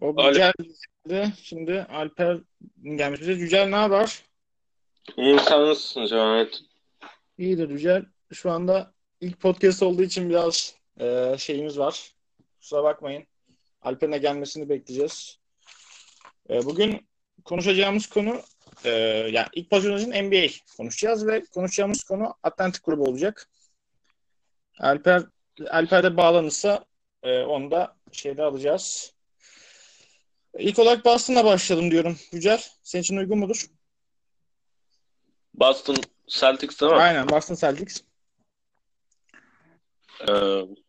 O Alo. Yücel geldi. Şimdi Alper gelmiş bize. Yücel ne haber? İyiyim sen nasılsın Cemal? İyidir Yücel. Şu anda ilk podcast olduğu için biraz e, şeyimiz var. Kusura bakmayın. Alper'in gelmesini bekleyeceğiz. E, bugün konuşacağımız konu e, yani ilk için NBA konuşacağız ve konuşacağımız konu Atlantik grubu olacak. Alper Alper de bağlanırsa e, onu da şeyde alacağız. İlk olarak Boston'la başlayalım diyorum. Yücel, senin için uygun mudur? Boston Celtics değil mi? Aynen, Boston Celtics. Ee,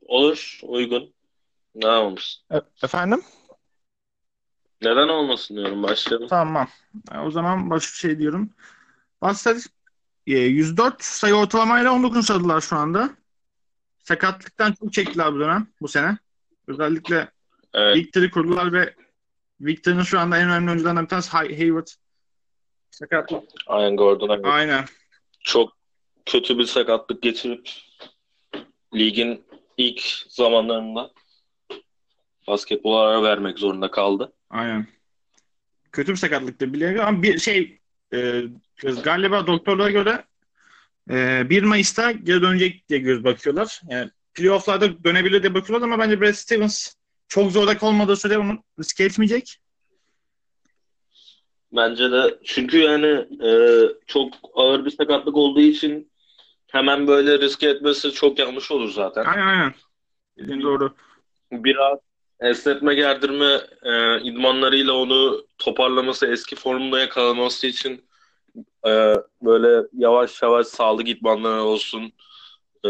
olur, uygun. Ne olmasın? E- efendim? Neden olmasın diyorum. Başlayalım. Tamam. E, O zaman başka şey diyorum. Boston Celtics e, 104 sayı ortalamayla 19 sayıdılar şu anda. Sakatlıktan çok çektiler bu dönem, bu sene. Özellikle Evet, Victor'ı kurdular ve Victor'ın şu anda en önemli oyuncularından bir tanesi Hay- Hayward. Sakatlık. Aynen Gordon'a Aynen. çok kötü bir sakatlık geçirip ligin ilk zamanlarında basketbola ara vermek zorunda kaldı. Aynen. Kötü bir sakatlıktı bile ama bir şey e, galiba doktorlara göre e, 1 Mayıs'ta geri dönecek diye göz bakıyorlar. Yani playoff'larda dönebilir diye bakıyorlar ama bence Brad Stevens çok zordak olmadığı sürece onu riske etmeyecek. Bence de çünkü yani e, çok ağır bir sakatlık olduğu için hemen böyle riske etmesi çok yanlış olur zaten. Aynen aynen. Dediğin doğru. Biraz esnetme gerdirme e, idmanlarıyla onu toparlaması, eski formunda yakalaması için e, böyle yavaş yavaş sağlık idmanları olsun, e,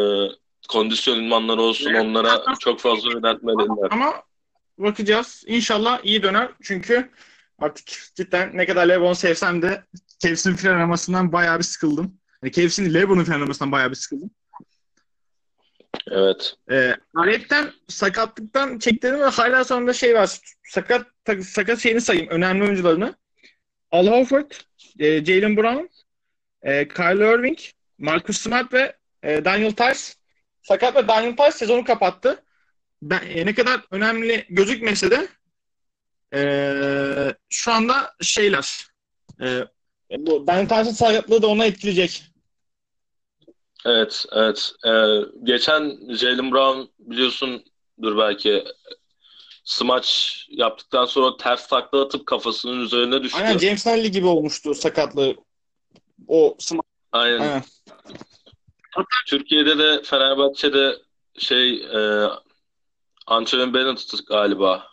kondisyon idmanları olsun Evet. onlara çok fazla yöneltmeliler. Ama bakacağız. İnşallah iyi döner. Çünkü artık cidden ne kadar LeBron'u sevsem de Cavs'in final oynamasından bayağı bir sıkıldım. Yani Cavs'in LeBron'un final oynamasından bayağı bir sıkıldım. Evet. Ee, ayrıca sakatlıktan çektiğim ve hala sonunda şey var. Sakat sakat şeyini sayayım. Önemli oyuncularını. Al Horford, e, Jalen Brown, e, Kyrie Irving, Marcus Smart ve e, Daniel Tice. Sakat ve Daniel Tice sezonu kapattı. Ben, e, ne kadar önemli gözükmese de e, şu anda şeyler e, bu Daniel Tice'ın sakatlığı da ona etkileyecek. Evet, evet. E, geçen Jalen Brown biliyorsundur belki smaç yaptıktan sonra ters takla atıp kafasının üzerine düştü. Aynen James Stanley gibi olmuştu sakatlığı. O sma- Aynen. Aynen. Türkiye'de de Fenerbahçe'de şey e, Anthony Bennett galiba.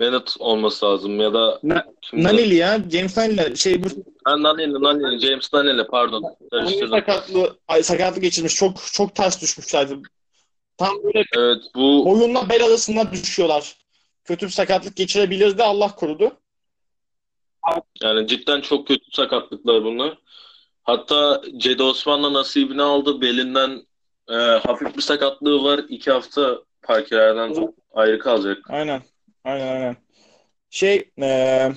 Bennett olması lazım ya da Na-? Naneli ya. James Naneli. Şey bu Ha, Naneli, Naneli, James Naneli pardon. Naneli sakatlığı, ay, sakatlık geçirmiş. Çok çok ters düşmüşlerdi. Tam böyle Evet bu boyunla bel arasında düşüyorlar. Kötü bir sakatlık geçirebilirdi. Allah korudu. yani cidden çok kötü sakatlıklar bunlar. Hatta Cedi Osman'la nasibini aldı. Belinden e, hafif bir sakatlığı var. İki hafta parkelerden ayrı kalacak. Aynen. Aynen aynen. Şey eee,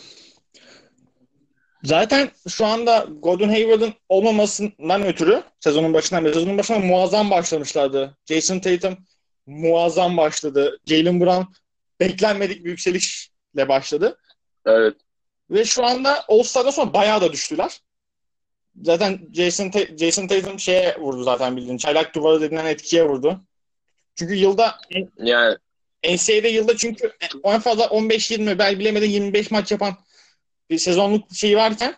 zaten şu anda Gordon Hayward'ın olmamasından ötürü sezonun başından beri sezonun başına muazzam başlamışlardı. Jason Tatum muazzam başladı. Jalen Brown beklenmedik bir yükselişle başladı. Evet. Ve şu anda All-Star'dan sonra bayağı da düştüler. Zaten Jason, Ta- Jason Tatum şeye vurdu zaten bildiğin. Çaylak duvarı denilen etkiye vurdu. Çünkü yılda Yani NCAA'de yılda çünkü en fazla 15-20 belki bilemeden 25 maç yapan bir sezonluk şeyi varken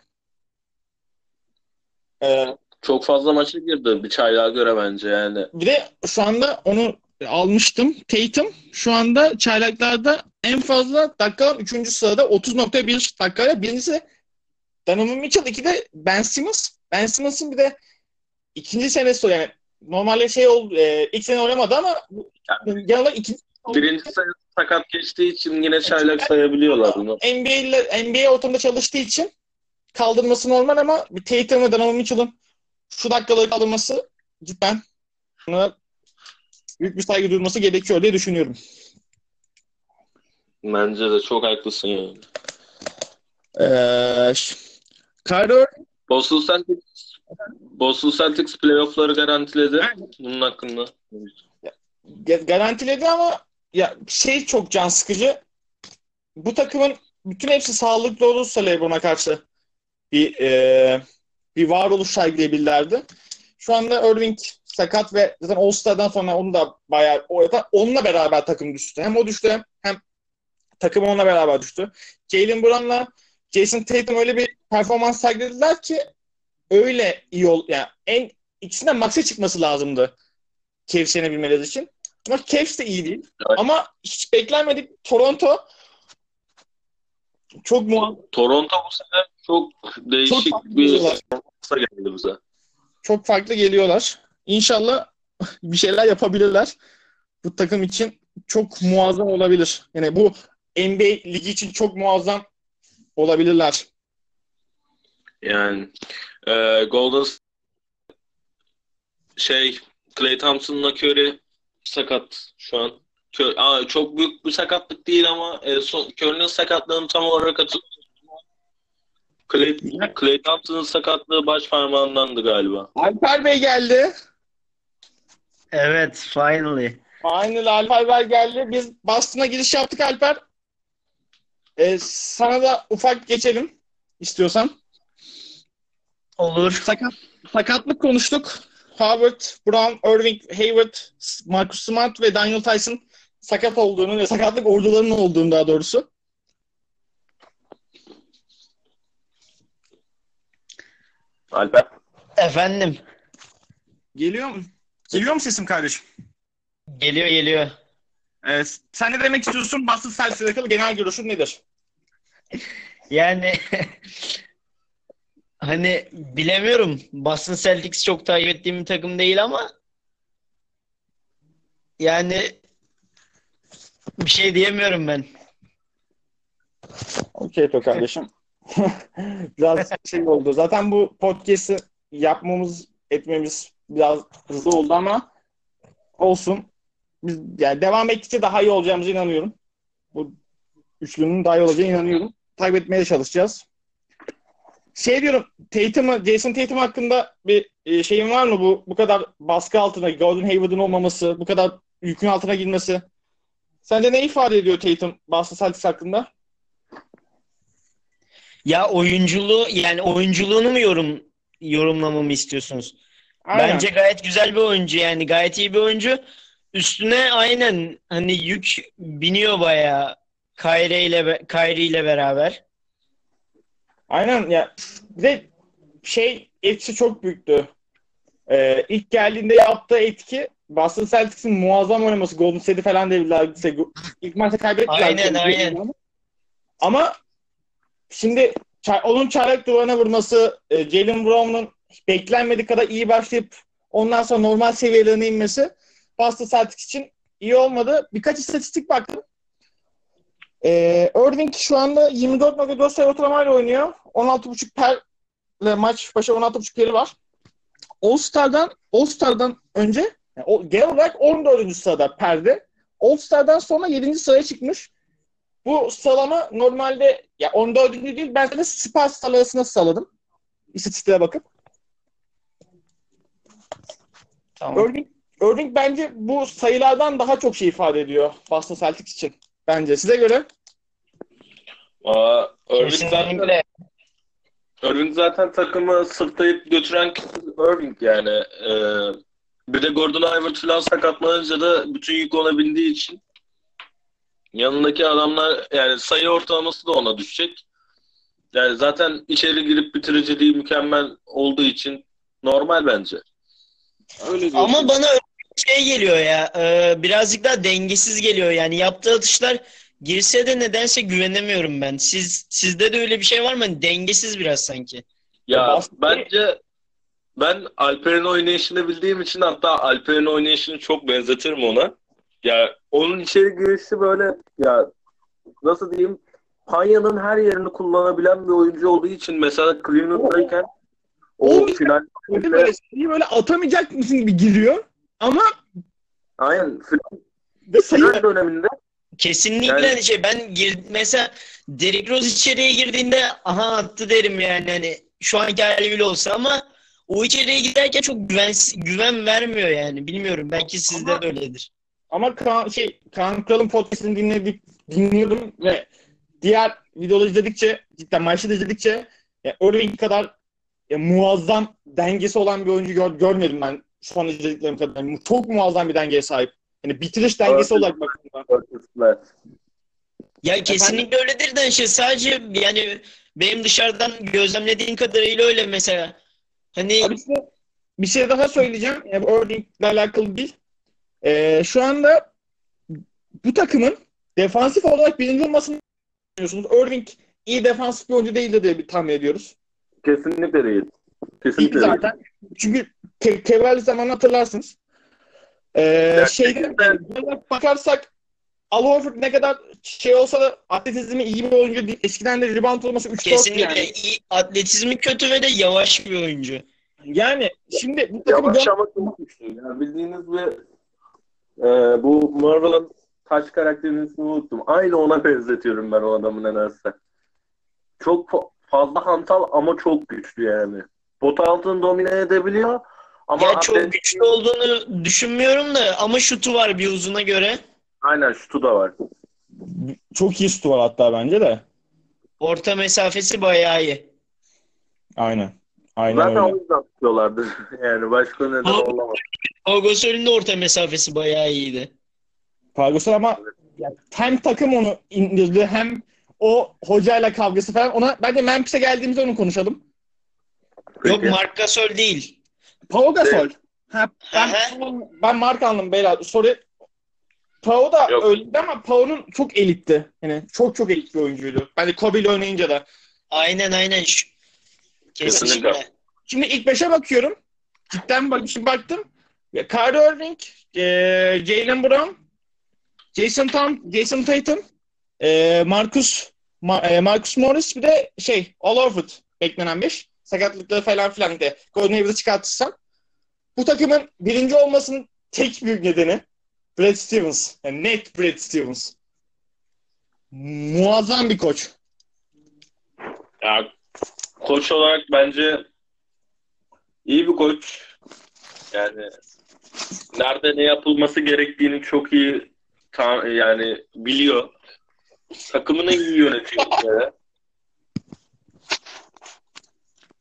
e, çok fazla maça girdi bir çaylağa göre bence yani. bir de şu anda onu almıştım. Tatum şu anda çaylaklarda en fazla dakika 3. sırada 30.1 dakikayla birincisi Donovan Mitchell, iki de Ben Simmons. Ben Simmons'ın bir de ikinci senesi o yani normalde şey oldu e, ilk sene oynamadı ama bu- genel olarak ikinci Birinci sayı sakat geçtiği için yine çaylak sayabiliyorlar bunu. NBA ile NBA ortamında çalıştığı için kaldırması normal ama bir Tatum ve Donovan Mitchell'ın şu dakikaları kaldırması cidden buna büyük bir saygı duyulması gerekiyor diye düşünüyorum. Bence de çok haklısın yani. Ee, Kyrie Boston Celtics Boston Celtics playoff'ları garantiledi. Bunun hakkında. Ga- garantiledi ama ya şey çok can sıkıcı. bu takımın bütün hepsi sağlıklı olursa LeBron'a karşı bir e, bir varoluş sergileyebilirlerdi. Şu anda Irving sakat ve zaten All-Star'dan sonra onu da bayağı orada onunla beraber takım düştü. Hem o düştü hem takım onunla beraber düştü. Jalen Brown'la Jason Tatum öyle bir performans sergilediler ki öyle iyi ol yani en ikisinden maksa çıkması lazımdı Cavs yenebilmeleri için. Ama Cavs de iyi değil. Evet. Ama hiç beklenmedik Toronto çok muazzam Toronto bu sene çok değişik Çok bir performansa geldi bize. çok farklı geliyorlar. İnşallah bir şeyler yapabilirler. Bu takım için çok muazzam olabilir. Yani bu NBA ligi için çok muazzam olabilirler. Yani e, Golden şey Klay Thompson'la Curry sakat şu an. Kö- Aa, çok büyük bir sakatlık değil ama e, son, Curry'nin sakatlığını tam olarak hatırlamıyorum. Klay, Klay Thompson'ın sakatlığı baş parmağındandı galiba. Alper Bey geldi. Evet, finally. Aynen Alper Bey geldi. Biz Boston'a giriş yaptık Alper. Ee, sana da ufak geçelim istiyorsan. Olur. Sakat, sakatlık konuştuk. Howard, Brown, Irving, Hayward, Marcus Smart ve Daniel Tyson sakat olduğunu ve sakatlık ordularının olduğunu daha doğrusu. Alper. Efendim, Geliyor mu? Geliyor mu sesim kardeşim? geliyor geliyor. Evet. Sen ne demek istiyorsun? Boston Celtics'le alakalı genel görüşün nedir? Yani hani bilemiyorum. Boston Celtics çok takip ettiğim bir takım değil ama yani bir şey diyemiyorum ben. Okey to kardeşim. biraz şey oldu. Zaten bu podcast'i yapmamız, etmemiz biraz hızlı oldu ama olsun. Biz yani devam ettikçe daha iyi olacağımıza inanıyorum. Bu üçlünün daha iyi olacağına inanıyorum. Takip etmeye çalışacağız. Şey diyorum, Tatum'u, Jason Tatum hakkında bir e, şeyin var mı bu bu kadar baskı altına, Gordon Hayward'ın olmaması, bu kadar yükün altına girmesi? Sence ne ifade ediyor Tatum Boston Celtics hakkında? Ya oyunculuğu yani oyunculuğunu mu yorum yorumlamamı istiyorsunuz? Aynen. Bence gayet güzel bir oyuncu yani gayet iyi bir oyuncu. Üstüne aynen hani yük biniyor bayağı Kyrie ile Kyrie ile beraber. Aynen ya. Ve şey etkisi çok büyüktü. Ee, ilk geldiğinde yaptığı etki Boston Celtics'in muazzam oynaması. Golden State'i falan devirdiler. İşte İlk maçta kaybettiler. Aynen, aynen. Ama şimdi onun çaylak duvarına vurması, e, Jalen Brown'un beklenmedik kadar iyi başlayıp ondan sonra normal seviyelerine inmesi Boston Celtics için iyi olmadı. Birkaç istatistik baktım. Ee, Irving şu anda 24.4 sayı ortalamayla oynuyor. 16.5 per ile maç başı 16.5 peri var. All-Star'dan All-Star'dan önce yani genel olarak 14. sırada perde. All-Star'dan sonra 7. sıraya çıkmış. Bu sıralama normalde ya 14. değil ben sana süperstar arasında sıraladım. İstatistiklere bakıp. Tamam. Irving, Irving bence bu sayılardan daha çok şey ifade ediyor Boston Celtics için. Bence. Size göre? Aa, Irving zaten. Irving zaten takımı sırtlayıp götüren kişi Irving yani. Ee, bir de Gordon Hayward falan sakatlanınca da bütün yük ona bindiği için yanındaki adamlar yani sayı ortalaması da ona düşecek. Yani zaten içeri girip bitiriciliği mükemmel olduğu için normal bence. Öyle. Ama bana şey geliyor ya. e, birazcık daha dengesiz geliyor yani. Yaptığı atışlar girse de nedense güvenemiyorum ben. Siz sizde de öyle bir şey var mı? Hani dengesiz biraz sanki. Ya Bas- bence ben Alper'in oynayışını bildiğim için hatta Alper'in oynayışını çok benzetirim ona. Ya onun içeri girişi böyle ya nasıl diyeyim Panya'nın her yerini kullanabilen bir oyuncu olduğu için mesela Cleveland'dayken o Oğlum, final böyle, böyle atamayacak mısın gibi giriyor. Ama aynen. Ve sayı döneminde Kesinlikle Yani- hani şey ben gir, mesela Derrick Rose içeriye girdiğinde aha attı derim yani hani şu anki hali bile olsa ama o içeriye giderken çok güven güven vermiyor yani. Bilmiyorum belki sizde Ama- de öyledir. Ama Kaan, şey, Kaan Kral'ın podcastini dinledik, dinliyordum ve diğer videoları izledikçe, cidden maçları izledikçe ya Irving kadar ya, muazzam dengesi olan bir oyuncu gör, görmedim ben şu an izlediklerim kadar. Yani çok muazzam bir dengeye sahip. Yani bitiriş dengesi olarak. Evet. Ya kesinlikle öyledir de işte sadece yani benim dışarıdan gözlemlediğim kadarıyla öyle mesela. Hani Abi size bir şey daha söyleyeceğim. Yani Irving'le alakalı değil. Ee, şu anda bu takımın defansif olarak birinci olmasını düşünüyorsunuz. Irving iyi defansif bir oyuncu değildi diye bir tahmin ediyoruz. Kesinlikle değil. Kesinlikle değil. zaten. Çünkü Ke Kevrali zaman hatırlarsınız. Ee, şeyde bakarsak Al Horford ne kadar şey olsa da atletizmi iyi bir oyuncu değil. Eskiden de rebound olması 3-4 kesinlikle yani. iyi, atletizmi kötü ve de yavaş bir oyuncu. Yani şimdi bu takımı Yavaş gö- ama çok güçlü. Yani bildiğiniz bir e, bu Marvel'ın taş karakterinin ismini unuttum. Aynı ona benzetiyorum ben o adamın nedense. Çok fa- fazla hantal ama çok güçlü yani. Pot altını domine edebiliyor ama ya çok atlet- güçlü olduğunu düşünmüyorum da ama şutu var bir uzuna göre. Aynen şutu da var. çok iyi şutu var hatta bence de. Orta mesafesi bayağı iyi. Aynen. Aynen Zaten öyle. o yüzden tutuyorlardı. yani başka neden Ama- olamaz. Pogos'un de orta mesafesi bayağı iyiydi. Pagoslar ama ya, hem takım onu indirdi hem o hocayla kavgası falan. Ona bence Memphis'e geldiğimizde onu konuşalım. Yok Peki. Marc Gasol değil. Pau Gasol. Ha, ben, ben Mark aldım beyler. Sorry. Pau da Yok. öyleydi ama Pau'nun çok elitti. Yani çok çok elit bir oyuncuydu. Bence Kobe ile oynayınca da. Aynen aynen. Kesinlikle. Kesinlikle. Şimdi ilk beşe bakıyorum. Cidden bak, şimdi baktım. Ya, Kyrie Irving, e, Jalen Brown, Jason Tam, Jason Tatum, e, Marcus Ma- e, Marcus Morris bir de şey All Horford beklenen beş. Sakatlıkları falan filan de Golden Haven'ı çıkartırsam. Bu takımın birinci olmasının tek büyük nedeni Brad Stevens. Yani net Brad Stevens. Muazzam bir koç. Ya, koç olarak bence iyi bir koç. Yani nerede ne yapılması gerektiğini çok iyi ta- yani biliyor. Takımını iyi yönetiyor. bir kere.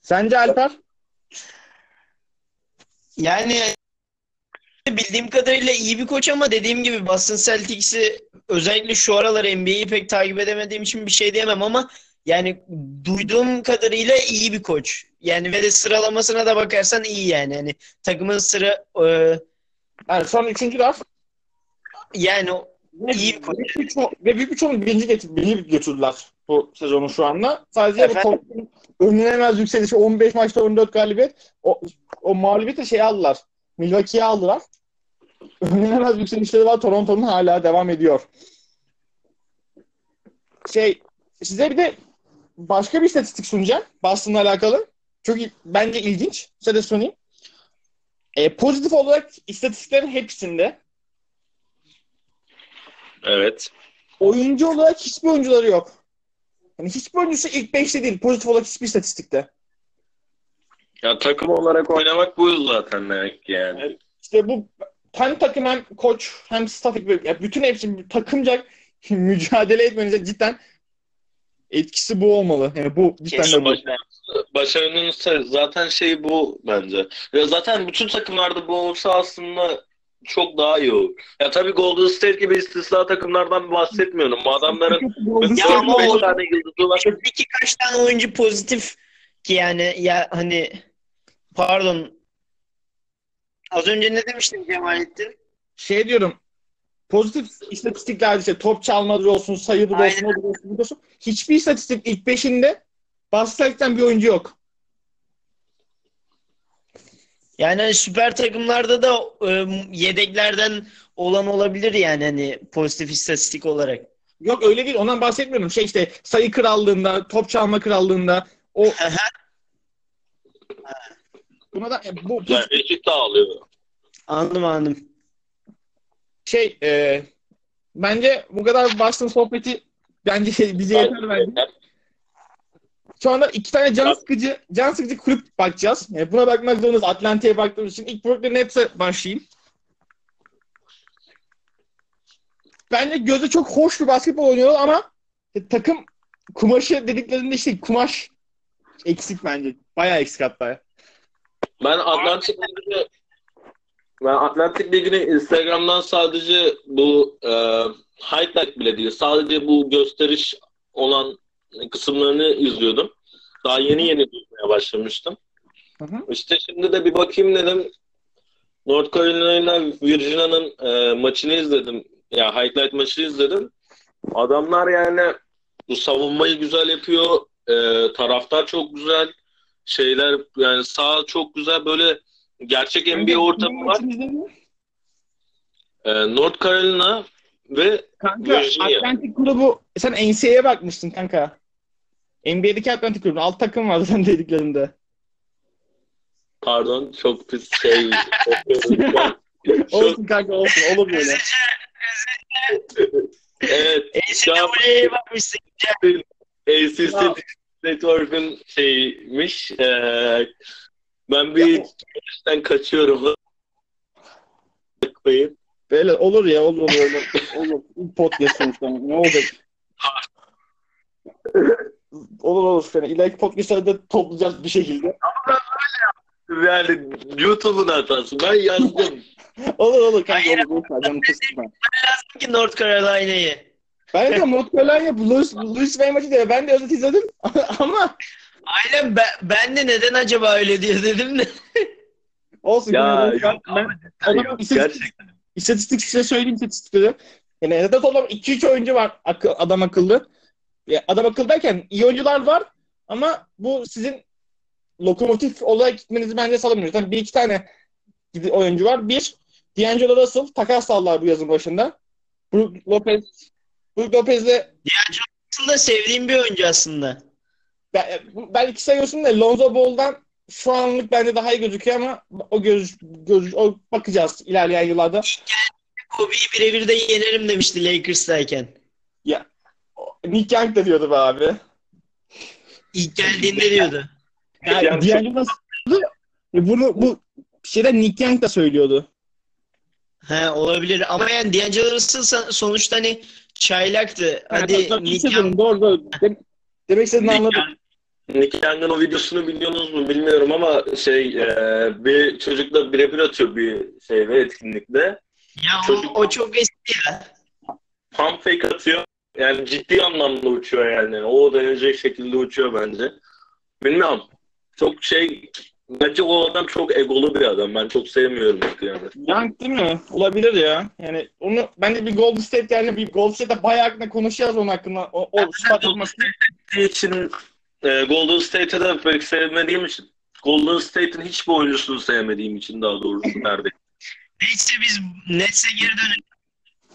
Sence Alper? Yani bildiğim kadarıyla iyi bir koç ama dediğim gibi Boston Celtics'i özellikle şu aralar NBA'yi pek takip edemediğim için bir şey diyemem ama yani duyduğum kadarıyla iyi bir koç. Yani ve de sıralamasına da bakarsan iyi yani. Hani takımın sıra e, Yani son üçüncü laf. yani İyi bir koç. Ve bir çoğunluğu birinci, getir, birinci götürdüler bu sezonu şu anda. Sadece bu Efendim? Toronto'nun önlenemez yükselişi 15 maçta 14 galibiyet. O, o mağlubiyeti şey aldılar. Milwaukee'ye aldılar. Önlenemez yükselişleri var. Toronto'nun hala devam ediyor. Şey size bir de başka bir istatistik sunacağım. Boston'la alakalı. İl- bence ilginç. Size de sunayım. E, pozitif olarak istatistiklerin hepsinde Evet. oyuncu olarak hiçbir oyuncuları yok. Yani hiçbir oyuncusu ilk 5'te değil. Pozitif olarak hiçbir istatistikte. Ya takım olarak oynamak bu zaten demek yani. İşte bu hem takım hem koç hem staff ekibi ya bütün hepsi takımca mücadele etmenize cidden etkisi bu olmalı. Yani bu cidden de bu. Başarının zaten şeyi bu bence. Ya zaten bütün takımlarda bu olsa aslında çok daha iyi olur. Ya tabii Golden State gibi istisna takımlardan bahsetmiyorum. Bu adamların Ya ama 5 o- tane yıldızı var. İki kaç tane oyuncu pozitif ki yani ya hani pardon az önce ne demiştin Cemalettin? Şey diyorum pozitif istatistiklerde işte top çalmadır olsun, sayıdır olsun, olsun, budur olsun. Hiçbir istatistik ilk beşinde Boston'dan bir oyuncu yok. Yani hani süper takımlarda da e, yedeklerden olan olabilir yani hani pozitif istatistik olarak. Yok öyle değil. Ondan bahsetmiyorum. Şey işte sayı krallığında, top çalma krallığında o buna da e, bu, bu Yani eşit dağılıyor. Anladım anladım. şey e, bence bu kadar Boston sohbeti bence bize yeter bence. Şu anda iki tane can sıkıcı, can sıkıcı kulüp bakacağız. Yani buna bakmak zorundayız. Atlantik'e baktığımız için. ilk Brooklyn Nets'e başlayayım. Bence gözü çok hoş bir basketbol oynuyorlar ama E, takım kumaşı dediklerinde işte kumaş eksik bence. Bayağı eksik hatta. Ben Atlantik Ligi'ni ben Atlantik Ligi'ni Instagram'dan sadece bu e, highlight bile değil. Sadece bu gösteriş olan kısımlarını izliyordum. Daha yeni yeni duymaya başlamıştım. Hı hı. İşte şimdi de bir bakayım dedim. North Carolina Virginia'nın e, maçını izledim. Ya highlight maçını izledim. Adamlar yani bu savunmayı güzel yapıyor. E, taraftar çok güzel. Şeyler yani sağ çok güzel böyle gerçek NBA ortamı var. E, North Carolina ve Kanka Virginia. Atlantik grubu sen NCAA'ye bakmışsın kanka. NBA'deki Atlantik grubu alt takım vardı sen dediklerinde. pardon çok pis şey. Olsun kanka olsun olur böyle. evet. NCAA'ye bakmışsın. ACC Ya. Network'ün şeymiş. Ee, ben bir Ya. kaçıyorum. Bakmayın. Böyle olur ya olur olur. Olur, olur. İlk podcast sonuçta ne olacak? olur olur. Yani ileriki podcastlarda toplayacağız bir şekilde. Yani YouTube'un hatası. Ben yazdım. Olur olur kanka Hayır. olur. Ver, canım kısma. Ki North Carolina'yı. Ben de North Carolina Louis, Louis Wayne maçı diye ben de özet izledim ama Aynen ben, ben de neden acaba öyle diyor dedim de. olsun. ya ben, yok ben, yok, istatistik, gerçekten. İstatistik size söyleyeyim istatistikleri. Yani neden toplam 2-3 oyuncu var akı- adam akıllı. Ya, adam akıllı derken iyi oyuncular var ama bu sizin lokomotif olarak gitmenizi bence sağlamıyor. Zaten bir iki tane oyuncu var. Bir, D'Angelo Russell takas aldılar bu yazın başında. Brook Lopez Brook Lopez'le Aslında sevdiğim bir oyuncu aslında. ben, ben iki sayıyorsun da Lonzo Ball'dan şu anlık bence daha iyi gözüküyor ama o göz, göz o bakacağız ilerleyen yıllarda. Kobe'yi birebir de yenerim demişti Lakers'tayken. Nick Young da diyordu be abi. İlk geldiğinde diyordu. Yani Yani D'Angelo Russell e bunu bu şeyden Nick Young da söylüyordu. He olabilir ama yani D'Angelo Russell son- sonuçta hani çaylaktı. Hadi Yani, Nick Young doğru doğru. Dem- demek istediğini anladım. Nick Young'ın o videosunu biliyorsunuz mu bilmiyorum ama şey e, bir çocukla birebir atıyor bir şeyde etkinlikte. ya o, Çocuk- o çok eski ya. Pump fake atıyor. Yani ciddi anlamda uçuyor yani. O derece şekilde uçuyor bence. Bilmiyorum. Çok şey bence o adam çok egolu bir adam. Ben çok sevmiyorum yani. Young değil mi? Olabilir ya. Yani onu ben de bir Golden State yani bir Golden State'de bayağı hakkında konuşacağız onun hakkında. O, o stat yapması. için e, Golden State'e de pek sevmediğim için Golden State'in hiçbir oyuncusunu sevmediğim için daha doğrusu nerede? Neyse biz Nets'e geri dönelim.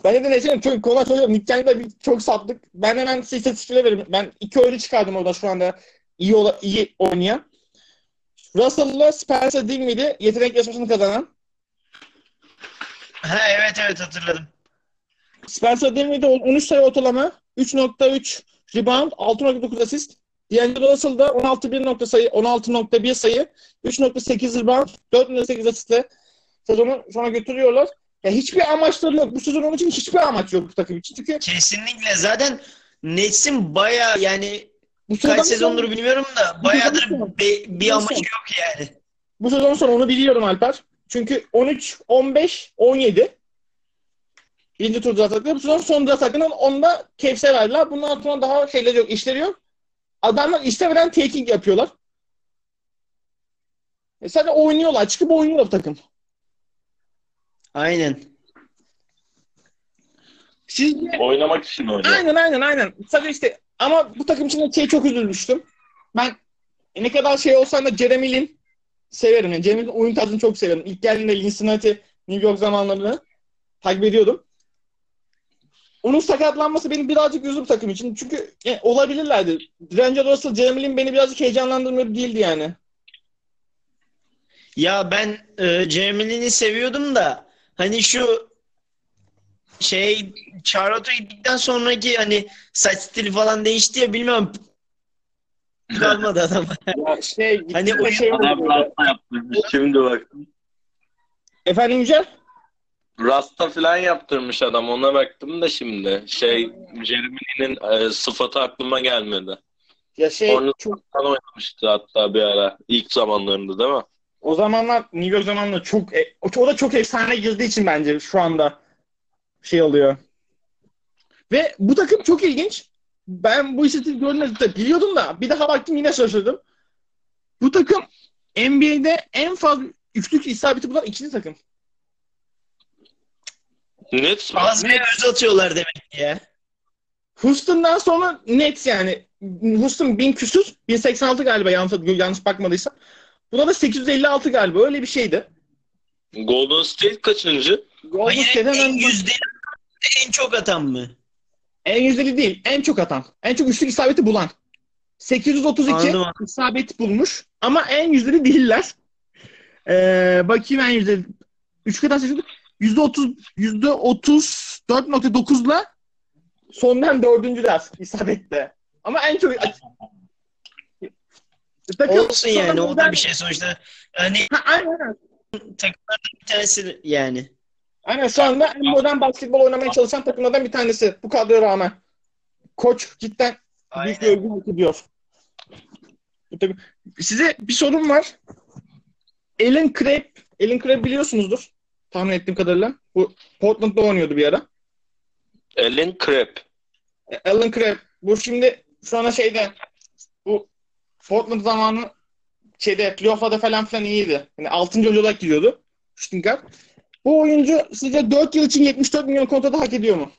Ben de neyse çok konular çok Nick Young'da bir, çok sattık. Ben hemen size istatistikleri vereyim. Ben iki oyuncu çıkardım orada şu anda iyi, ola, iyi oynayan. Russell'la Spencer Dinwiddie yetenek yarışmasını kazanan. Ha evet evet hatırladım. Spencer Dinwiddie 13 sayı ortalama, 3.3 rebound, 6.9 asist. D'Angelo Russell da 16.1 nokta sayı, 16.1 sayı, 3.8 rebound, 4.8 asistle sezonu sona götürüyorlar. Ya hiçbir amaçları yok. Bu sezon onun için hiçbir amaç yok bu takım için. Çünkü Kesinlikle zaten Nets'in baya yani bu sezon kaç sezondur bilmiyorum da bayağıdır be- bir sezon- yok yani. Bu sezon sonu onu biliyorum Alper. Çünkü 13, 15, 17 birinci tur draft. Bu sezon son draft onda Cavs'e verdiler. Bundan sonra daha şeyleri yok, işleri yok. Adamlar istemeden taking yapıyorlar. E sadece oynuyorlar. Çıkıp oynuyor bu takım. Aynen. Sizce Oynamak için oynuyor. Aynen aynen aynen. Sadece işte ama bu takım için de şey çok üzülmüştüm. Ben ne kadar şey olsam da Jeremy Lin severim. Yani Jeremy Lin'in oyun tarzını çok severim. İlk geldiğinde Cincinnati, New York zamanlarını takip ediyordum. Onun sakatlanması beni birazcık üzdü bu takım için. Çünkü yani olabilirlerdi. D'Angelo Russell, Jeremy Lin beni birazcık heyecanlandırmıyor değildi yani. Ya ben e, Jeremy Lin'i seviyordum da hani şu şey Charlotte'a gittikten sonraki hani saç stili falan değişti ya bilmiyorum kalmadı adam. Ya şey, Hani oyun- şey yaptırmış. Şimdi bak. Efendim Yücel? Rasta falan yaptırmış adam. Ona baktım da şimdi. Şey Jeremy'nin e, sıfatı aklıma gelmedi. Ya şey Onu- çok oynamıştı hatta bir ara. ilk zamanlarında değil mi? o zamanlar New York zamanında çok e, o, o da çok efsane girdiği için bence şu anda şey oluyor. Ve bu takım çok ilginç. Ben bu istatistiği gördüğümde biliyordum da bir daha baktım yine şaşırdım. Bu takım NBA'de en fazla üçlük isabeti bulan ikinci takım. Nets mi? Az bir göz atıyorlar demek ki ya. Houston'dan sonra Nets yani. Houston 1000 küsür. 1086 galiba yanlış, yanlış bakmadıysam. Buna da 856 galiba. Öyle bir şeydi. Golden State kaçıncı? Golden State'den en en, yüzdeli en çok atan mı? en yüzdeli değil. En çok atan. En çok üçlük isabeti bulan. 832 Anladım. isabet bulmuş. Ama en yüzdeli değiller. Ee, bakayım en yüzdeli. Üç kadar seçildi. Yüzde otuz, yüzde otuz dört nokta dokuzla sondan dördüncüler isabette. Ama en çok Takım- Olsun yani o da bir şey sonuçta. Hani Ha, aynen, aynen. takımlardan bir tanesi yani. Aynen şu anda en modern basketbol oynamaya çalışan takımlardan bir tanesi. Bu kadroya rağmen. Koç cidden büyük bir Aynen. övgü hak ediyor. Bu takım- Size bir sorum var. Alan Crabb, Alan Crabb biliyorsunuzdur. Tahmin ettiğim kadarıyla. Bu Portland'da oynuyordu bir ara. Ellen Crab. E, Alan Crabb. Bu şimdi şu anda şeyde bu Portland zamanı şeyde playoff'larda falan filan iyiydi. Yani 6. oyuncu olarak giriyordu. Shooting guard. Bu oyuncu sizce 4 yıl için 74 milyon kontratı hak ediyor mu?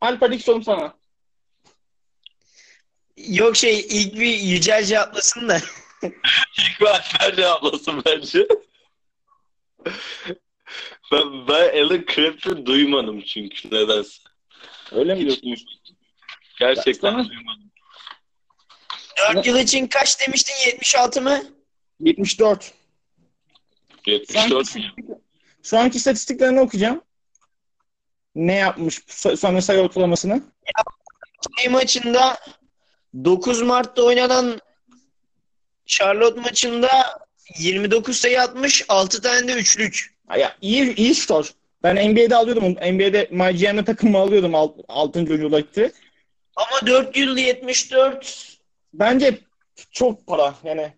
Alper ilk sorum sana. Yok şey ilk bir Yücel cevaplasın da. İlk Alper cevaplasın bence. Ben, ben Alan Crab'ı duymadım çünkü nedense. Öyle Hiç Gerçekten Sana- duymadım. 4 yıl için kaç demiştin 76 mı? 74. Şu 74 anki, milyon. şu anki istatistiklerini okuyacağım. Ne yapmış so- sonra sayı ortalamasını? Şey maçında 9 Mart'ta oynanan Charlotte maçında 29 sayı atmış 6 tane de üçlük. Ya, iyi, iyi şutör. Ben NBA'de alıyordum. onu. NBA'de My GM'de takımı alıyordum 6. oyuncu olarak diye. Ama 4 yıl 74 Bence çok para yani.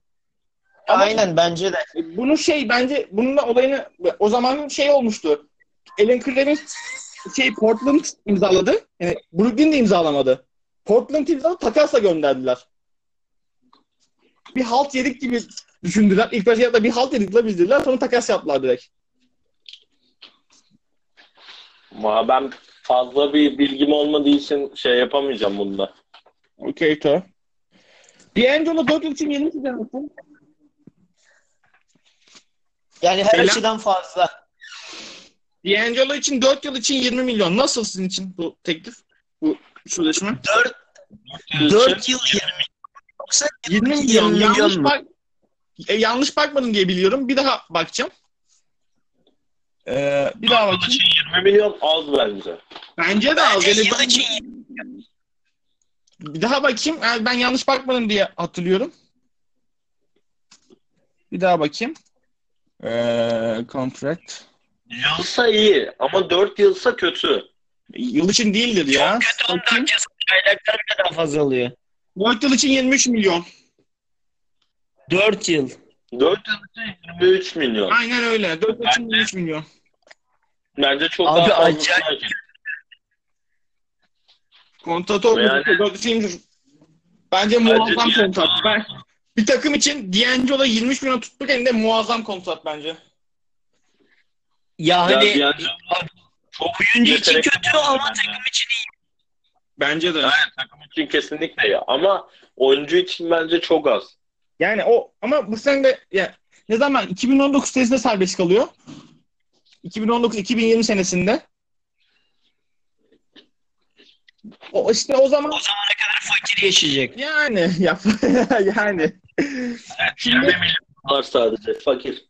Ama- aynen bence de. E, Bunu şey bence bunun da olayını o zaman şey olmuştu. Alan Crabb'in şey Portland imzaladı. Yani Brooklyn de imzalamadı. Portland imzaladı takasla gönderdiler. Bir halt yedik gibi düşündüler. İlk başta da bir halt yedik la biz dediler. Sonra takas yaptılar direkt. Ben fazla bir bilgim olmadığı için şey yapamayacağım bunda. Okey to. D'Angelo 4 yıl için yeni çizer misin? Yani her Selam. açıdan fazla. D'Angelo için 4 yıl için 20 milyon. Nasıl sizin için bu teklif? Bu sözleşme? 4 4 yıl 20 yoksa 20 milyon. 20 milyon yanlış, mu? bak e, yanlış bakmadım diye biliyorum. Bir daha bakacağım. Ee, bir daha bakayım. İçin 20 milyon az bence. Bence de az. Yani ben- için Bir daha bakayım. Ben yanlış bakmadım diye hatırlıyorum. Bir daha bakayım. Ee, contract. Yılsa iyi ama 4 yılsa kötü. Yıl için değildir ya. kötü Bakayım. 14 yıl bile daha fazla alıyor. 4 yıl için 23 milyon. 4 yıl. 4 yıl için 23 milyon. Aynen öyle. 4 yıl için 23 milyon. Bence çok Abi daha fazla. acayip. Kontratı olmadı. Yani- Bence muazzam Bence- kontrat. Ben, bir takım için D'Angelo 23 milyon tuttuk elinde muazzam kontrat bence. Ya Ya hani an- oyuncu için kötü ama takım için iyi. Bence de. Aynen, takım için kesinlikle ya. Ama oyuncu için bence çok az. Yani o ama bu sene de ya, ne zaman 2019 senesinde serbest kalıyor. 2019-2020 senesinde. O işte o zaman O zamana kadar fakir yaşayacak. yani yap yani Şimdi- 20 milyon var sadece. Fakir.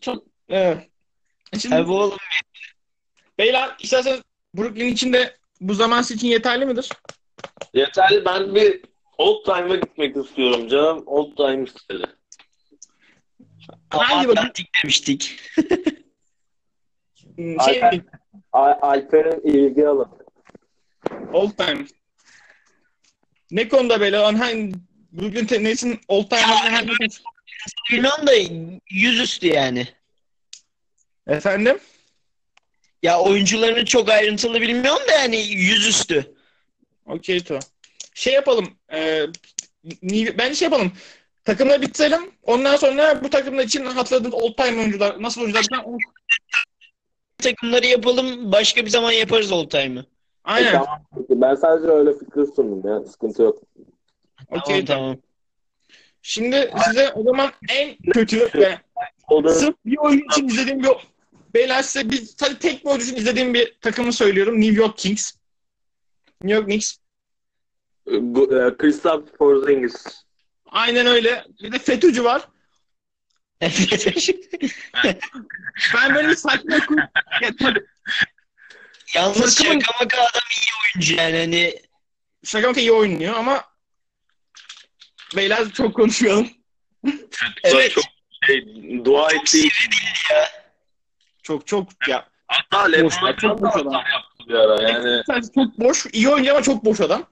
çok evet. Şimdi Tabii oğlum. beyler isterseniz Brooklyn için de bu zaman için yeterli midir? Yeterli. Ben bir old time'a gitmek istiyorum canım. Old time istedi. Hangi? Atlantik demiştik. Şey, Alper- Al- Alper'in ilgi alanı. old time. Ne konuda böyle? Lan Hangi, bugün Tennessee all time Bilmiyorum da yüzüstü yani. Efendim? Ya oyuncularını çok ayrıntılı bilmiyorum da yani yüzüstü. Okey to. Şey yapalım. E, bence şey yapalım. Takımları bitirelim. Ondan sonra bu takımlar için hatırladığınız old time oyuncular nasıl oyuncular? falan- Takımları yapalım. Başka bir zaman yaparız all time'ı. Aynen. E, tamam. Ben sadece öyle fikir sundum ya. Sıkıntı yok. Okey Tamam tamam. Şimdi size o zaman en kötü ve O da sırf bir oyun için izlediğim bir Beyler size bir sadece tek bir oyun için izlediğim bir takımı söylüyorum. New York Kings. New York Knicks. E, Kristaps Porzingis. Aynen öyle. Bir de FETÖ'cü var. Ben böyle bir saçma Ya tabii, Yalnız Takımın- şaka maka adam iyi oyuncu yani hani Şaka maka iyi oynuyor ama beyler çok konuşmayalım. Evet. Çok şey, dua ettiği Çok çok ya. Hatta Boş, Lebron'a çok boş adam. yaptı bir ara. Yani Çok boş, iyi oyuncu ama çok boş adam.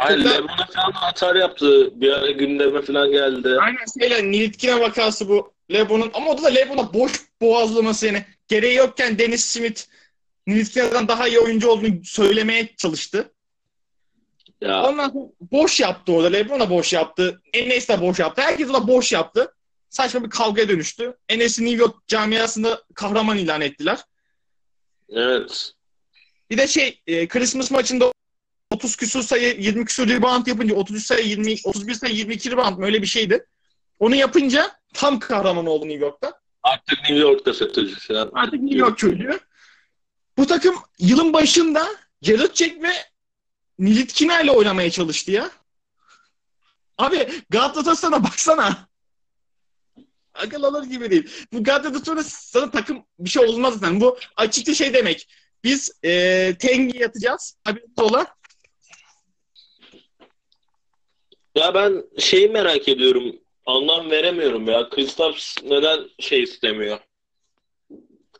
Çok da- Lebron'a falan da atar yaptı. Bir ara gündeme falan geldi. Aynen şeyle Nilitkine vakası bu. Lebron'un ama o da Lebron'a boş boğazlaması yani. Gereği yokken Dennis Smith Nilitkine'den daha iyi oyuncu olduğunu söylemeye çalıştı. Ya Ondan sonra boş yaptı orada. Lebron da boş yaptı. Enes de boş yaptı. Herkes de boş yaptı. Saçma bir kavgaya dönüştü. Enes'i New York camiasında kahraman ilan ettiler. evet. Bir de şey e, Christmas maçında 30 küsur sayı 20 küsur rebound yapınca 33 sayı 20 31 sayı 22 rebound mı öyle bir şeydi. Onu yapınca tam kahraman oldu New York'ta. Artık New York'ta falan. Artık New York çocuğu. Bu takım yılın başında Jared Jack ve Nilitkina ile oynamaya çalıştı ya. Abi Galatasaray'a baksana. Akıl alır gibi değil. Bu Galatasaray sana takım bir şey olmaz zaten. Bu açıkça şey demek. Biz e, Tengi yatacağız. Abi ola. Ya ben şeyi merak ediyorum. Anlam veremiyorum ya. Kristaps neden şey istemiyor?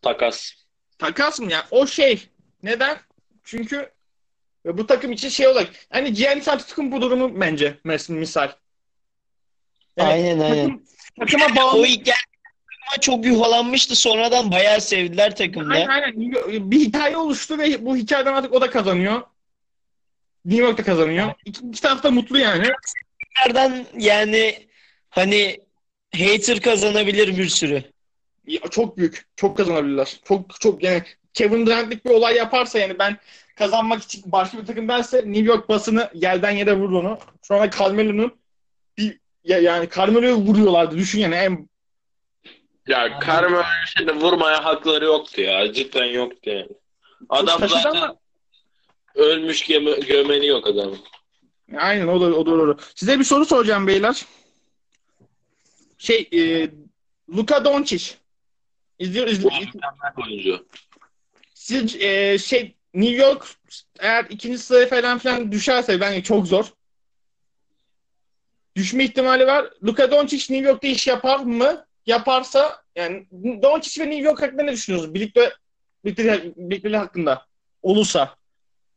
Takas. Takas mı ya? O şey. Neden? Çünkü bu takım için şey olarak. Hani Giannis Antetokounmpo durumu bence misal. Yani aynen aynen. takım- takıma bağlı. O takıma çok yuhalanmıştı. Sonradan bayağı sevdiler takımda. Aynen aynen. Bir hikaye oluştu ve bu hikayeden artık o da kazanıyor. New York da kazanıyor. İki, iki taraf da mutlu yani. Nereden yani hani hater kazanabilir bir sürü. Ya, Çok büyük. Çok kazanabilirler. Çok çok yani Kevin Durant'lik bir olay yaparsa yani ben kazanmak için başka bir takım derse New York basını yerden yere vurur onu. Şu anda Carmelo'nun bir ya, yani Carmelo'yu vuruyorlardı. Düşün yani en Ya Carmelo şimdi vurmaya hakları yoktu ya. Cidden yoktu yani. Adam zaten ama- ölmüş göme, gömeni yok adamın. Aynen o da o da doğru. Size bir soru soracağım beyler. Şey e, Luka Doncic izliyor izliyor. oyuncu. Siz e, şey New York eğer ikinci sıraya falan filan düşerse bence çok zor. Düşme ihtimali var. Luka Doncic New York'ta iş yapar mı? Yaparsa yani Doncic ve New York hakkında ne düşünüyorsunuz? Birlikte birlikte birlikte hakkında olursa.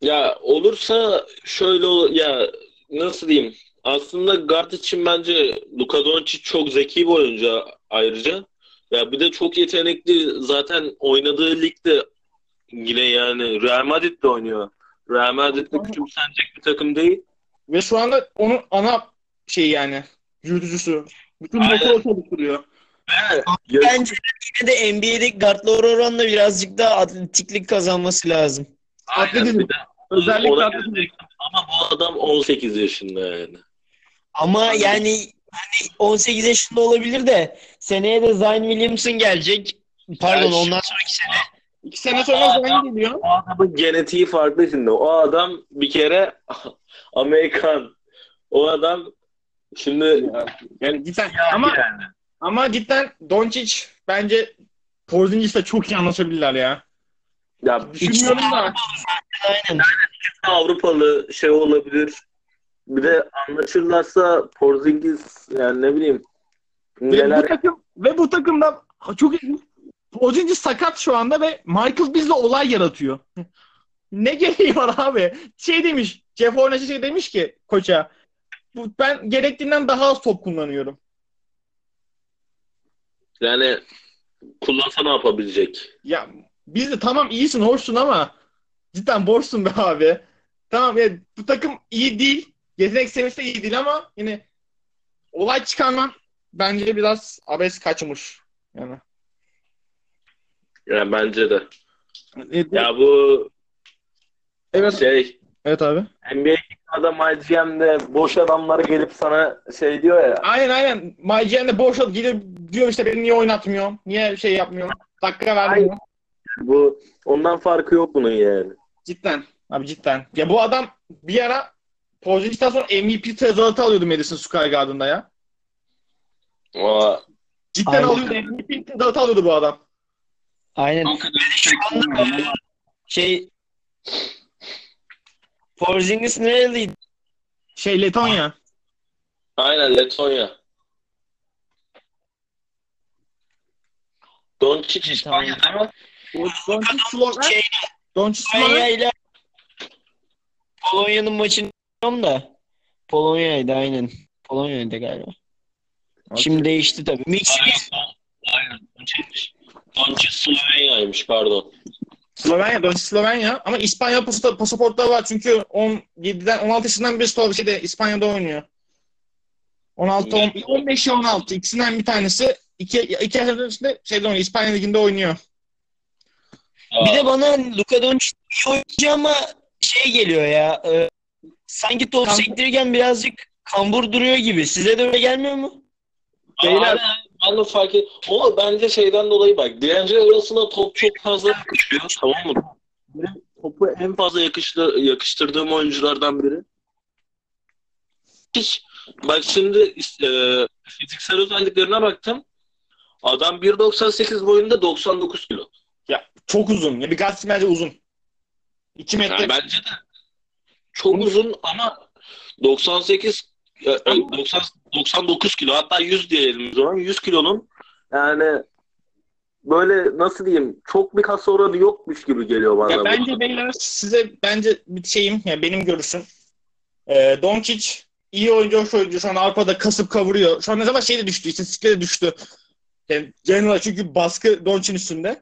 Ya olursa şöyle ya nasıl diyeyim? Aslında guard için bence Luka Doncic çok zeki bir oyuncu ayrıca. Ya bir de çok yetenekli. Zaten oynadığı ligde yine yani Real Madrid'de oynuyor. Real Madrid'de küçümsenecek bir takım değil. Ve şu anda onun ana şey yani yürütücüsü. Bütün motoru çalıştırıyor. Ya- Bence yine de NBA'deki guardlar oranla birazcık daha atletiklik kazanması lazım. Aynen, Atletizm. Özellikle atletizm. Ama bu adam 18 yaşında yani. Ama yani hani 18 yaşında olabilir de seneye de Zion Williamson gelecek. Pardon ondan sonraki sene. İki sene sonra Zion geliyor. O adamın genetiği farklı şimdi. O adam bir kere Amerikan. O adam şimdi Yani cidden ama yani. ama cidden Doncic bence Porzingis'le çok iyi anlaşabilirler ya. Ya Düşünmüyorum da. Aynen. Avrupalı şey olabilir. Bir de anlaşırlarsa Porzingis yani ne bileyim Ve bu neler takım ve bu takımda çok. Porzingis sakat şu anda ve Michael Beasley olay yaratıyor. ne gereği var abi? Şey demiş, Jeff Hornacek şey demiş ki koça, bu, ben gerektiğinden daha az top kullanıyorum. Yani kullansa ne yapabilecek? Ya biz de tamam iyisin, hoşsun ama cidden boşsun be abi. Tamam ya bu takım iyi değil. Yetenek seviyesi iyi değil ama yine olay çıkarman bence biraz abes kaçmış. Yani. Yani bence de. E, Ya bu evet. şey Evet abi. NBA'de MyGM'de boş adamlar gelip sana şey diyor ya. Aynen aynen. MyGN de boş olup gidip diyor işte beni niye oynatmıyor? Niye şey yapmıyor? Dakika vermiyor. Bu ondan farkı yok bunun yani. Cidden. Abi cidden. Ya bu adam bir ara Porzingis'ten sonra MVP tezahüratı alıyordu Madison Square Garden'da ya. Aa, Cidden Aynen. alıyordu. MVP tezahüratı alıyordu bu adam. Aynen. Anda şey Porzingis nereliydi? Şey Letonya. aynen Letonya. Doncic İspanya mi? Doncic Sloven. Şey, Doncic ile Polonya'nın maçını bilmiyorum da Polonya'ydı aynen. Polonya'ydı galiba. Şimdi değişti tabii. Mix Aynen. Doncic. Doncic Slovenya'ymış pardon. Slovenya, Doncic Slovenya ama İspanya pasaport- pasaportları var çünkü 17'den 16 yaşından beri Slov şeyde İspanya'da oynuyor. 16 on, 15 ya 16 ikisinden bir tanesi iki iki yaş öncesinde şeyde oynuyor İspanya liginde oynuyor. Bir de bana Luka Doncic iyi oyuncu ama şey geliyor ya. e, sanki top Kambur. sektirirken birazcık kambur duruyor gibi. Size de öyle gelmiyor mu? Beyler-. Ben de fark et. O bence şeyden dolayı bak. D'Angelo Russell'a top çok fazla yakışıyor. Tamam mı? Benim topu en fazla yakıştı, yakıştırdığım oyunculardan biri. Hiç. Bak şimdi e, fiziksel özelliklerine baktım. Adam 1.98 boyunda 99 kilo. Ya çok uzun. Ya bir Galatasaray'cı bence uzun. 2 metre. Yani bence de çok uzun ama 98 e, e, 90, 99 kilo hatta 100 diyelim zaman 100 kilonun yani böyle nasıl diyeyim çok bir kas oranı yokmuş gibi geliyor bana. Ya bence beyler size bence bir şeyim ya benim görüşüm. E, Doncic iyi oyuncu, oyuncu. Şu an Avrupa'da kasıp kavuruyor. Şu an ne zaman şey de düştü, istatistiklere de düştü. Yani genel olarak çünkü baskı Doncic'in üstünde.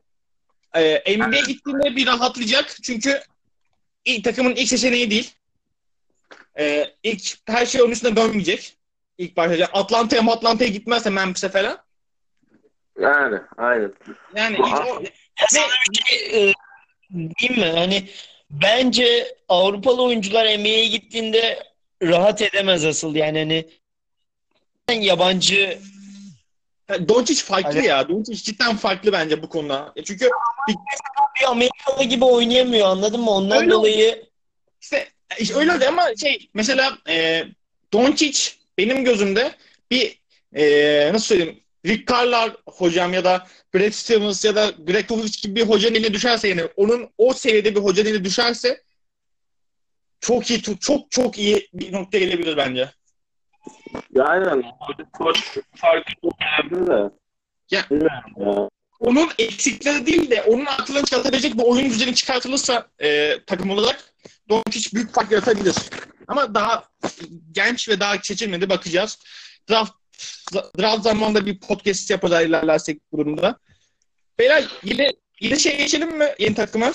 E, NBA gittiğinde bir rahatlayacak. Çünkü ilk, takımın ilk seçeneği değil. E, ilk her şey onun üstüne dönmeyecek. İlk başlayacak. Atlanta'ya mı Atlanta'ya gitmezse Memphis'e falan. Yani aynen. Yani ilk o, Ya sana bir şey e, diyeyim mi? Hani bence Avrupalı oyuncular NBA'ye gittiğinde rahat edemez asıl. Yani hani yabancı Doncic farklı Hani- ya. Doncic cidden farklı bence bu konuda. Ya Çünkü bir Amerikalı gibi oynayamıyor anladın mı? Ondan Öyle dolayı işte, işte öyle oldu ama şey mesela e, Doncic benim gözümde bir e, nasıl söyleyeyim Rick Carlisle hocam ya da Brad Stevens ya da Greg Popovich gibi bir hocanın eline düşerse yani onun o seviyede bir hocanın eline düşerse çok iyi çok çok iyi bir noktaya gelebilir bence. Aynen. Koç farkı çok önemli de. Ya- onun eksikleri değil de onun aklını çatabilecek bir oyun düzeni çıkartılırsa e, takım olarak Doncic büyük fark yaratabilir. Ama daha genç ve daha seçilmedi bakacağız. Draft draft zamanında bir podcast yapacağız ilerlersek bu durumda. Beyler yine yine şey geçelim mi yeni takıma?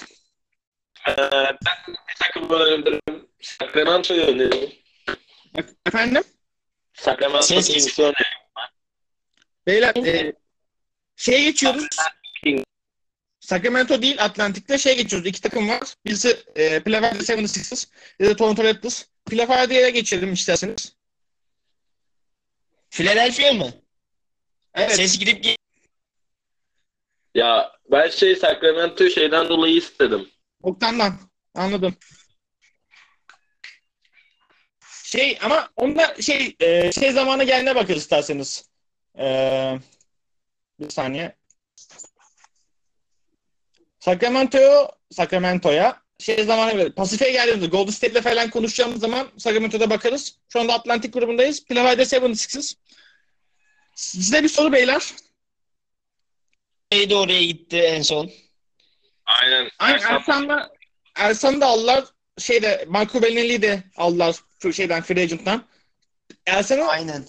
Ee, ben bir takım öneririm. Sacramento'yu öneririm. E- Efendim? Sacramento öneririm. Beyler e, şeye geçiyoruz. Sacramento değil Atlantik'te şey geçiyoruz. İki takım var. Birisi e, Philadelphia 76ers. Bir de Toronto Raptors. Philadelphia'ya geçelim isterseniz. Philadelphia mı? Evet. Ses gidip gel- Ya ben şey Sacramento'yu şeyden dolayı istedim. Bogdan'dan. Anladım. Şey ama onda şey e, şey zamanı gelene bakarız isterseniz. E, bir saniye. Sacramento'ya Sacramento'ya şey zamanı göre Pasifik'e geldiğimizde Golden State'le falan konuşacağımız zaman Sacramento'da bakarız. Şu anda Atlantik grubundayız. Philadelphia 76ers. Size bir soru beyler. de oraya gitti en son. Aynen. Aynen Ersan- Ersan'la Ersan'ı da aldılar. Şeyde Marco Bellinelli'yi de aldılar şeyden Free Agent'tan. Ersan'ı Aynen.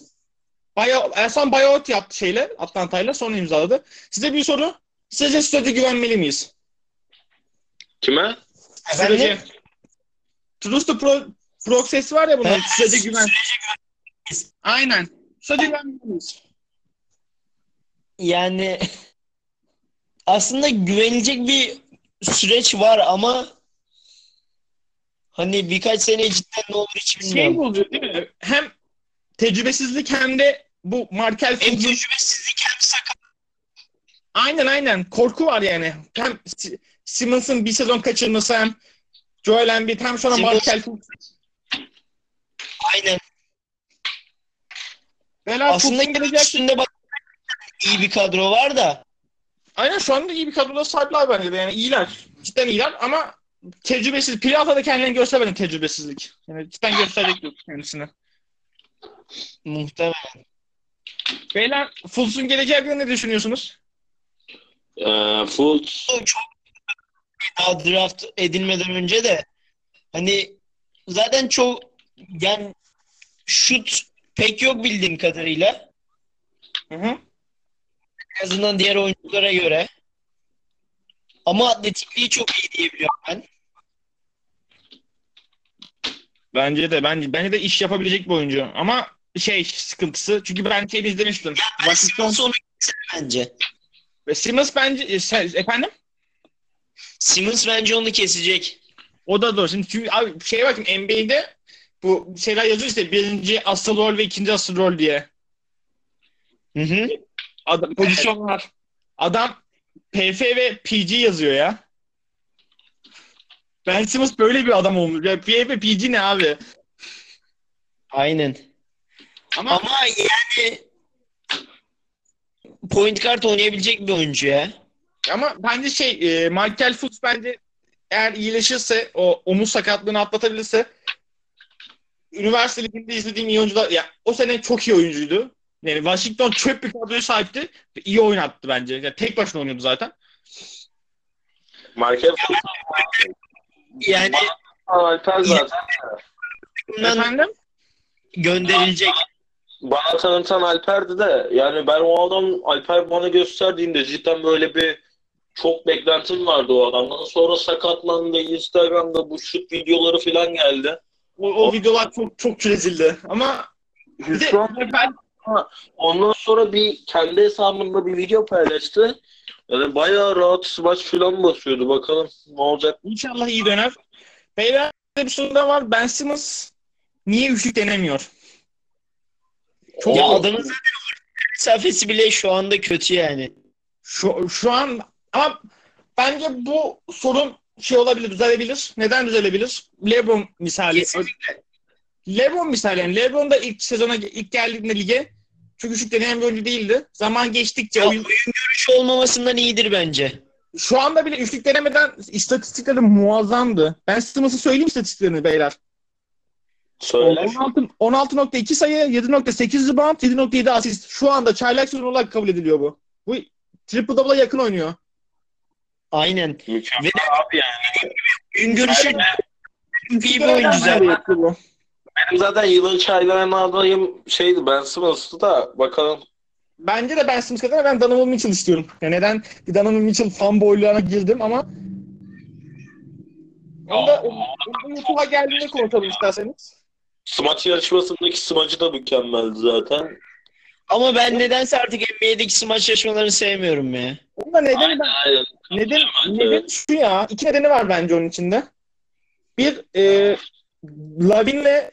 bayağı, Ersan buyout yaptı şeyle Atlanta'yla sonra imzaladı. Size bir soru. Sizce Sturridge'e güvenmeli miyiz? Kime? Sturridge'e. Trust Pro, Process var ya bunun. Sturridge'e güven. sürece Aynen. Güvenmeli miyiz? Yani aslında güvenilecek bir süreç var ama hani birkaç sene cidden ne olur hiç Şey bilmiyorum. bozuyor değil mi? Hem tecrübesizlik hem de bu Markel Hem tecrübesizlik hem sakat. Aynen aynen. Korku var yani. Hem Simmons'ın bir sezon kaçırması hem Joel Embiid hem sonra Markel. Aynen. Bela Aslında gelecek. üstünde bak iyi bir kadro var da Aynen şu anda iyi bir kadroda sahipler bence de. Yani iyiler. Cidden iyiler ama tecrübesiz. Playoff'ta da kendilerini göstermedi tecrübesizlik. Yani cidden gösterecek yok kendisine. muhtemelen. Beyler Fultz'un geleceği hakkında ne düşünüyorsunuz? Ee, Fultz Çok daha draft edilmeden önce de hani zaten çok yani şut pek yok bildiğim kadarıyla. Hı hı. En azından diğer oyunculara göre. Ama atletikliği çok iyi diyebiliyorum ben. Bence de ben bence de iş yapabilecek bir oyuncu. Ama şey sıkıntısı çünkü ben şeyi izlemiştim. Ben Washington Simmons onu keser bence. ve Simmons bence e, efendim Simmons bence onu kesecek. O da doğru. Şimdi çünkü abi şey bakın NBA'de bu şeyler yazıyor işte birinci asıl rol ve ikinci asıl rol diye. Hı hı. Adam, pozisyonlar. Adam PF ve PG yazıyor ya. Ben Simmons böyle bir adam olmuş. Ya PF ve PG ne abi? Aynen. Ama, Ama yani point guard oynayabilecek bir oyuncu ya. Ama bence şey e, Michael Fultz bence eğer iyileşirse o omuz sakatlığını atlatabilirse üniversite liginde izlediğim iyi oyuncular ya o sene çok iyi oyuncuydu. Yani Washington çöp bir kadroya sahipti iyi oynattı bence. Yani tek başına oynuyordu zaten. Markel Fultz Yani Alper zaten. bundan Efendim? gönderilecek. Bana tanıtan Alper'di de yani ben o adam Alper bana gösterdiğinde cidden böyle bir çok beklentim vardı o adamdan. Sonra sakatlandı. Instagram'da bu şut videoları falan geldi. O, o videolar çok çok rezildi. Ama bir de Şu anda ben ondan sonra bir kendi hesabında bir video paylaştı. Yani bayağı rahat smaç falan basıyordu. Bakalım ne olacak. inşallah iyi döner. Beyler bir soru da var. Ben Simmons niye üçlük denemiyor? Çok Ya adamın zaten mesafesi bile şu anda kötü yani. Şu, şu an ama bence bu sorun şey olabilir, düzelebilir. Neden düzelebilir? LeBron misali. Kesinlikle. LeBron misali. Yani LeBron da ilk sezona ilk geldiğinde lige çok üçlük deneyen bir oyuncu değildi. Zaman geçtikçe Ya oyun, oyun görüşü olmamasından iyidir bence. şu anda bile üçlük denemeden istatistikleri muazzamdı. Ben Simmons'ı söyleyeyim istatistiklerini beyler. Söyle. 16 16.2 sayı, 7.8 rebound, 7.7 asist. Şu anda çaylak sezon olarak kabul ediliyor bu. Bu triple double'a yakın oynuyor. Aynen. Mükemmel Ve- abi yani. Oyun görüşü iyi bir oyuncu zaten. Bu. Benim zaten yılın çaylarına adayım şeydi Ben Simmons'tı da bakalım. Bence de Ben Simmons kadar ben Donovan Mitchell istiyorum. Ya neden bir Donovan Mitchell fanboyluğuna girdim ama onda YouTube'a geldiğinde konuşalım isterseniz. Smaç yarışmasındaki smacı da mükemmeldi zaten. Ama ben nedense artık NBA'deki smaç yarışmalarını sevmiyorum ya. Onda nedeni ben Aynen. Neden, neden şu ya. iki nedeni var bence onun içinde. Bir, e, Lavin'le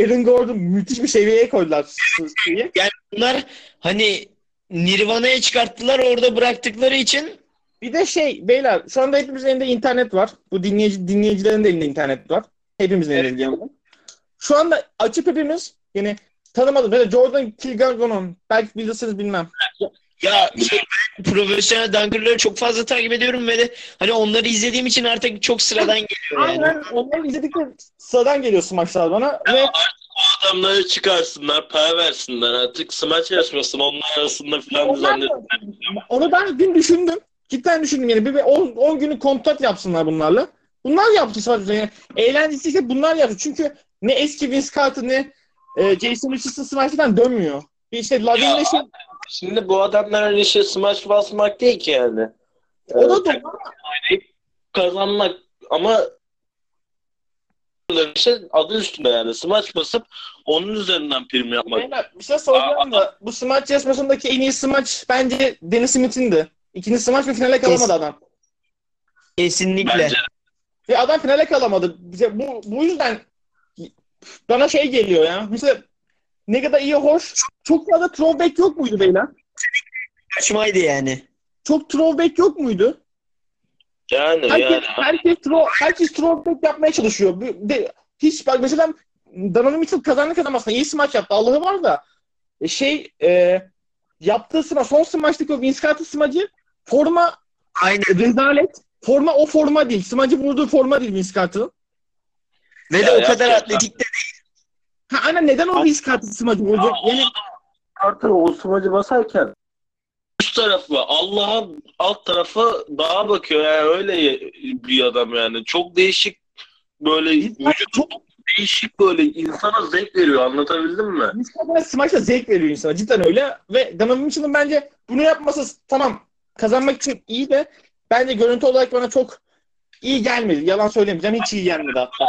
Aaron Gordon müthiş bir seviyeye koydular şeyi. Bunlar hani Nirvana'ya çıkarttılar orada bıraktıkları için Bir de şey beyler şu anda hepimizin elinde internet var. Bu dinleyici dinleyicilerin de elinde internet var. Hepimizin elinde internet var. Şu anda açıp hepimiz yani tanımadım. Mesela Jordan Kilgalgon'un belki bilirsiniz bilmem. ya şey, ben profesyonel dunkerları çok fazla takip ediyorum ve de hani onları izlediğim için artık çok sıradan geliyor yani. Aynen onları izledikçe sıradan geliyor maçlar bana ve O adamları çıkarsınlar, para versinler artık. Smaç yarışmasını onlar arasında falan Onlar düzenlesin. da- onu ben dün düşündüm. Cidden düşündüm yani. Bir 10 10 günü kontrat yapsınlar bunlarla. bunlar yaptı sadece. Yani eğlencesi ise bunlar yaptı. Çünkü ne eski Vince Carter ne e, Jason Richardson Smash'tan dönmüyor. İşte Lavin'le şey, Şimdi bu adamların işi smaç basmak değil ki yani. o da Ee, doğru ama kazanmak ama işte adı üstünde yani smaç basıp onun üzerinden prim yapmak. Beyler, bir şey soracağım da bu smaç yarışmasındaki en iyi smaç bence Dennis Smith'indi. İkinci smaç ve finale kalamadı adam. Kesinlikle. Bence Ve adam finale kalamadı. Bu, bu yüzden bana şey geliyor ya. Mesela ne kadar iyi hoş. Çok fazla throwback yok muydu beyler? Saçmaydı yani. Çok throwback yok muydu? yani Herkes, yani herkes, throw, herkes throwback yapmaya çalışıyor. De, hiç bak mesela Donovan Mitchell kazandı kazanmasına iyi smaç yaptı. Allah'ı var da e, şey e, yaptığı smaç, son smaçtaki o Vince Carter smacı forma Aynen. rezalet. Forma o forma değil. Smacı vurduğu forma değil Vince Carter'ın. Ve de Ya o kadar atletik de Ha aynen neden o Vince Carter smacı vurdu? Yani artık o smacı basarken üst tarafı Allah'a alt tarafı dağa bakıyor yani öyle bir adam yani. Çok değişik böyle vücut çok değişik böyle insana zevk veriyor anlatabildim mi? Carter'a smaçla zevk veriyor insana. Cidden öyle. Ve Donovan Mitchell'ın bence bunu yapması tamam kazanmak için iyi de bence görüntü olarak bana çok iyi gelmedi. Yalan söylemeyeceğim. Hiç iyi gelmedi hatta.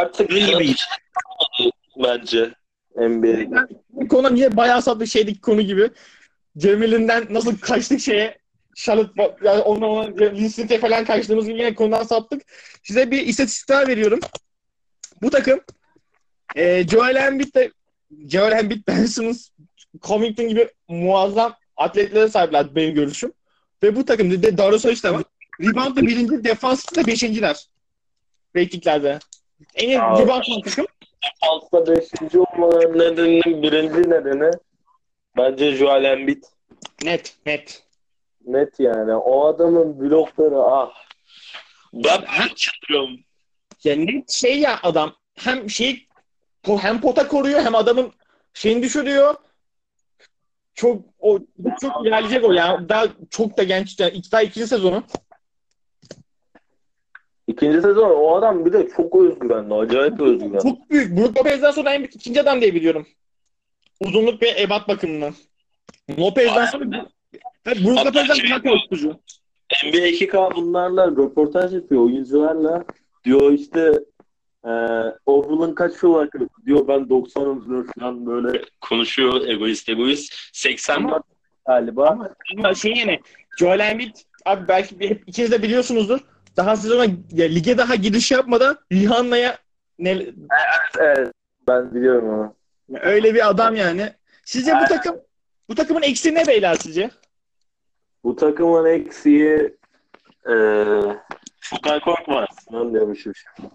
Artık İyi bir- bence NBA. Bu konu niye bayağı saplı şeydeki konu gibi. Cemil'inden nasıl kaçtık şeye Charlotte yani onunla ona Lindsay'e falan kaçtığımız gibi yine konudan saptık. Size bir istatistikler veriyorum. Bu takım e, Joel Embiid de Joel Embiid, Ben Simmons, Covington gibi muazzam atletlere sahipler benim görüşüm. Ve bu takım de Darius Saric de var. Rebound'da birinci, defansda da beşinciler. Ratinglerde. En iyi rebound takım. Altta beşinci olmanın nedeninin birinci nedeni bence Joel Embiid. Net, net. Net yani. O adamın blokları ah. Ben ben çıldırıyorum. Yani net şey ya adam hem şey hem pota koruyor hem adamın şeyini düşürüyor. Çok o çok ilerleyecek o ya. Daha çok da genç. Yani daha ikinci sezonu. İkinci sezon o adam bir de çok özgüvenli. Acayip özgüvenli. Çok büyük. Brook Lopez'den sonra en büyük ikinci adam diye biliyorum. Uzunluk ve ebat bakımından. Lopez'den sonra ve Brook Lopez'den şey- daha korkutucu. NBA 2K bunlarla röportaj yapıyor oyuncularla. Diyor işte e, overall'ın kaç yıl var? Diyor ben 90'ım diyor falan böyle konuşuyor egoist egoist. 80 Ama- galiba. Ama, ama şey yani Joel Embiid abi belki bir- hep ikiniz de biliyorsunuzdur. Daha sezona ya, lige daha giriş yapmadan Rihanna'ya ne, Evet, ben biliyorum onu. Öyle bir adam yani. Sizce bu takım bu takımın eksiği ne beyler sizce? Bu takımın eksiği e, Furkan Korkmaz. Ben diyormuşum şimdi.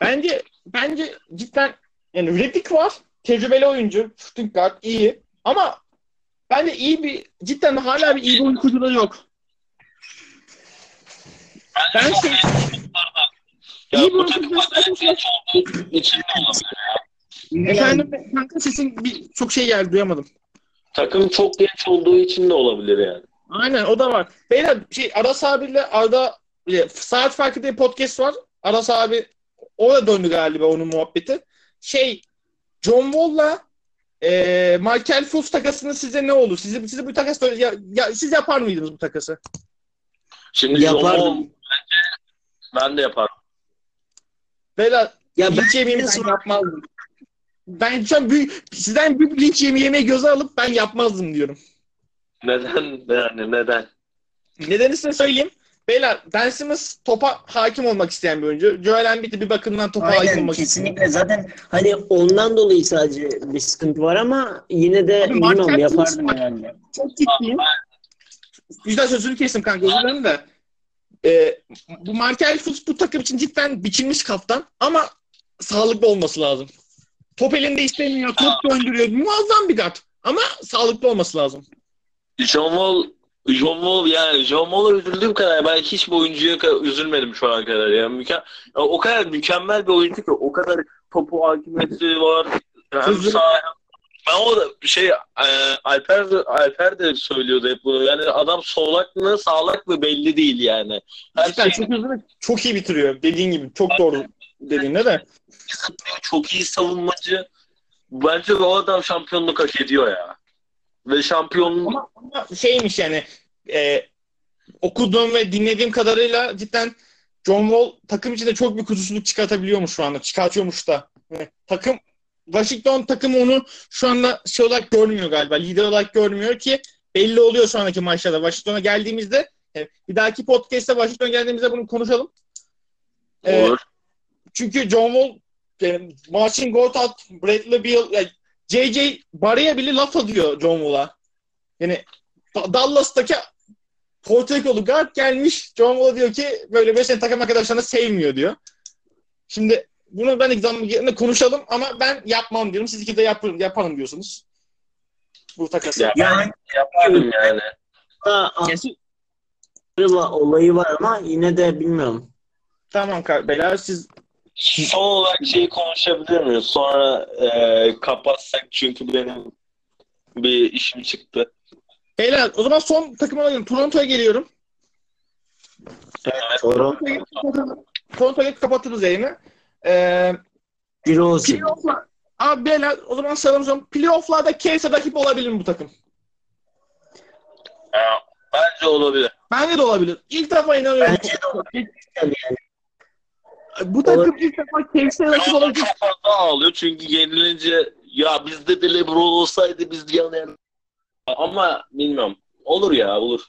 Bence bence cidden yani Reddick var. Tecrübeli oyuncu. Guard iyi. Ama bence iyi bir cidden hala bir iyi bir oyuncuları yok. Ben şey Ya iyi bu oyuncu takımın genç olduğu için de olabilir. Efendim kanka sesin bir çok şey geldi duyamadım. Takım çok genç olduğu için de olabilir yani. Aynen o da var. Beyler şey Aras abiyle Arda e, Saat Farkı diye podcast var. Aras abi o da döndü galiba onun muhabbeti. Şey John Wall'la e, Michael Fultz takasını size ne olur? Size, size bu takas ya, ya, siz yapar mıydınız bu takası? Şimdi Yapardım. Jomo ben de yaparım. Beyler Ya linç ben yemeğimi ben yapmazdım. Ben şu an büyük, sizden büyük linç yeme- yemeği göze alıp ben yapmazdım diyorum. Neden yani neden? Nedeni size söyleyeyim. Beyler Ben Simmons topa hakim olmak isteyen bir oyuncu. Joel Embiid de bir bakımdan topa hakim Aynen olmak isteyen. kesinlikle zaten hani ondan dolayı sadece bir sıkıntı var ama yine de Abi bilmiyorum yapardım herhalde. çok ciddiyim. Güzel sözünü kestim kanka özür dilerim de. Ee, bu Markel Fultz bu takım için cidden biçilmiş kaftan ama sağlıklı olması lazım. Top elinde istemiyor, top döndürüyor. Muazzam bir guard. Ama sağlıklı olması lazım. John Wall John Wall yani John Wall'a üzüldüğüm kadar ben hiçbir oyuncuya ka- üzülmedim şu ana kadar ya. Müke- o kadar mükemmel bir oyuncu ki o kadar topu hakimiyeti var. Hem sağ Ben o da şey e, Alper de, Alper de söylüyordu hep bunu. Yani adam solak mı sağlak mı belli değil yani. Her Cidden şey çok hızlı çok iyi bitiriyor. Dediğin gibi çok doğru dediğinde de. çok iyi savunmacı. Bence o adam şampiyonluk hak ediyor ya. Ve şampiyonluk Ama, ama şeymiş yani e, okuduğum ve dinlediğim kadarıyla cidden John Wall takım içinde çok bir kusursuzluk çıkartabiliyormuş şu anda. Çıkartıyormuş da. Yani takım Washington takımı onu şu anda şey olarak görmüyor galiba. Lider olarak görmüyor ki belli oluyor sonraki maçlarda. Washington'a geldiğimizde bir dahaki podcast'te Washington geldiğimizde bunu konuşalım. E, olur. çünkü John Wall e, Marcin Gortat, Bradley Beal, yani JJ Barry'e bile laf atıyor John Wall'a. Yani Da- Dallas'taki Porto Ricolu guard gelmiş. John Wall'a diyor ki böyle böyle senin takım arkadaşlarını sevmiyor diyor. Şimdi bunu ben exam'da konuşalım ama ben yapmam diyorum. Siz iki de yapın, yapalım diyorsunuz. Bu takası. Ya Yani Yapardım yani. Yani- ayrı olayı var ama yine de bilmiyorum. Tamam beyler siz Son olarak şeyi konuşabilir miyiz? Sonra e, kapatsak çünkü benim bir işim çıktı. beyler o zaman son takıma alayım. Toronto'ya geliyorum. Toronto Toronto'ya. Toronto'ya kapatırız yayını. Ee, Heroes'u. Playoff'lar. Abi beyler o zaman sarımızın playoff'larda Case'e rakip olabilir mi bu takım? Ya, bence olabilir. Bence de olabilir. İlk defa inanıyorum. Bence de olabilir yani. Bu takım ilk defa Case'e rakip olabilir. çok fazla ağlıyor çünkü yenilince ya bizde de LeBron olsaydı biz yanayalım. Ama bilmiyorum. Olur ya olur.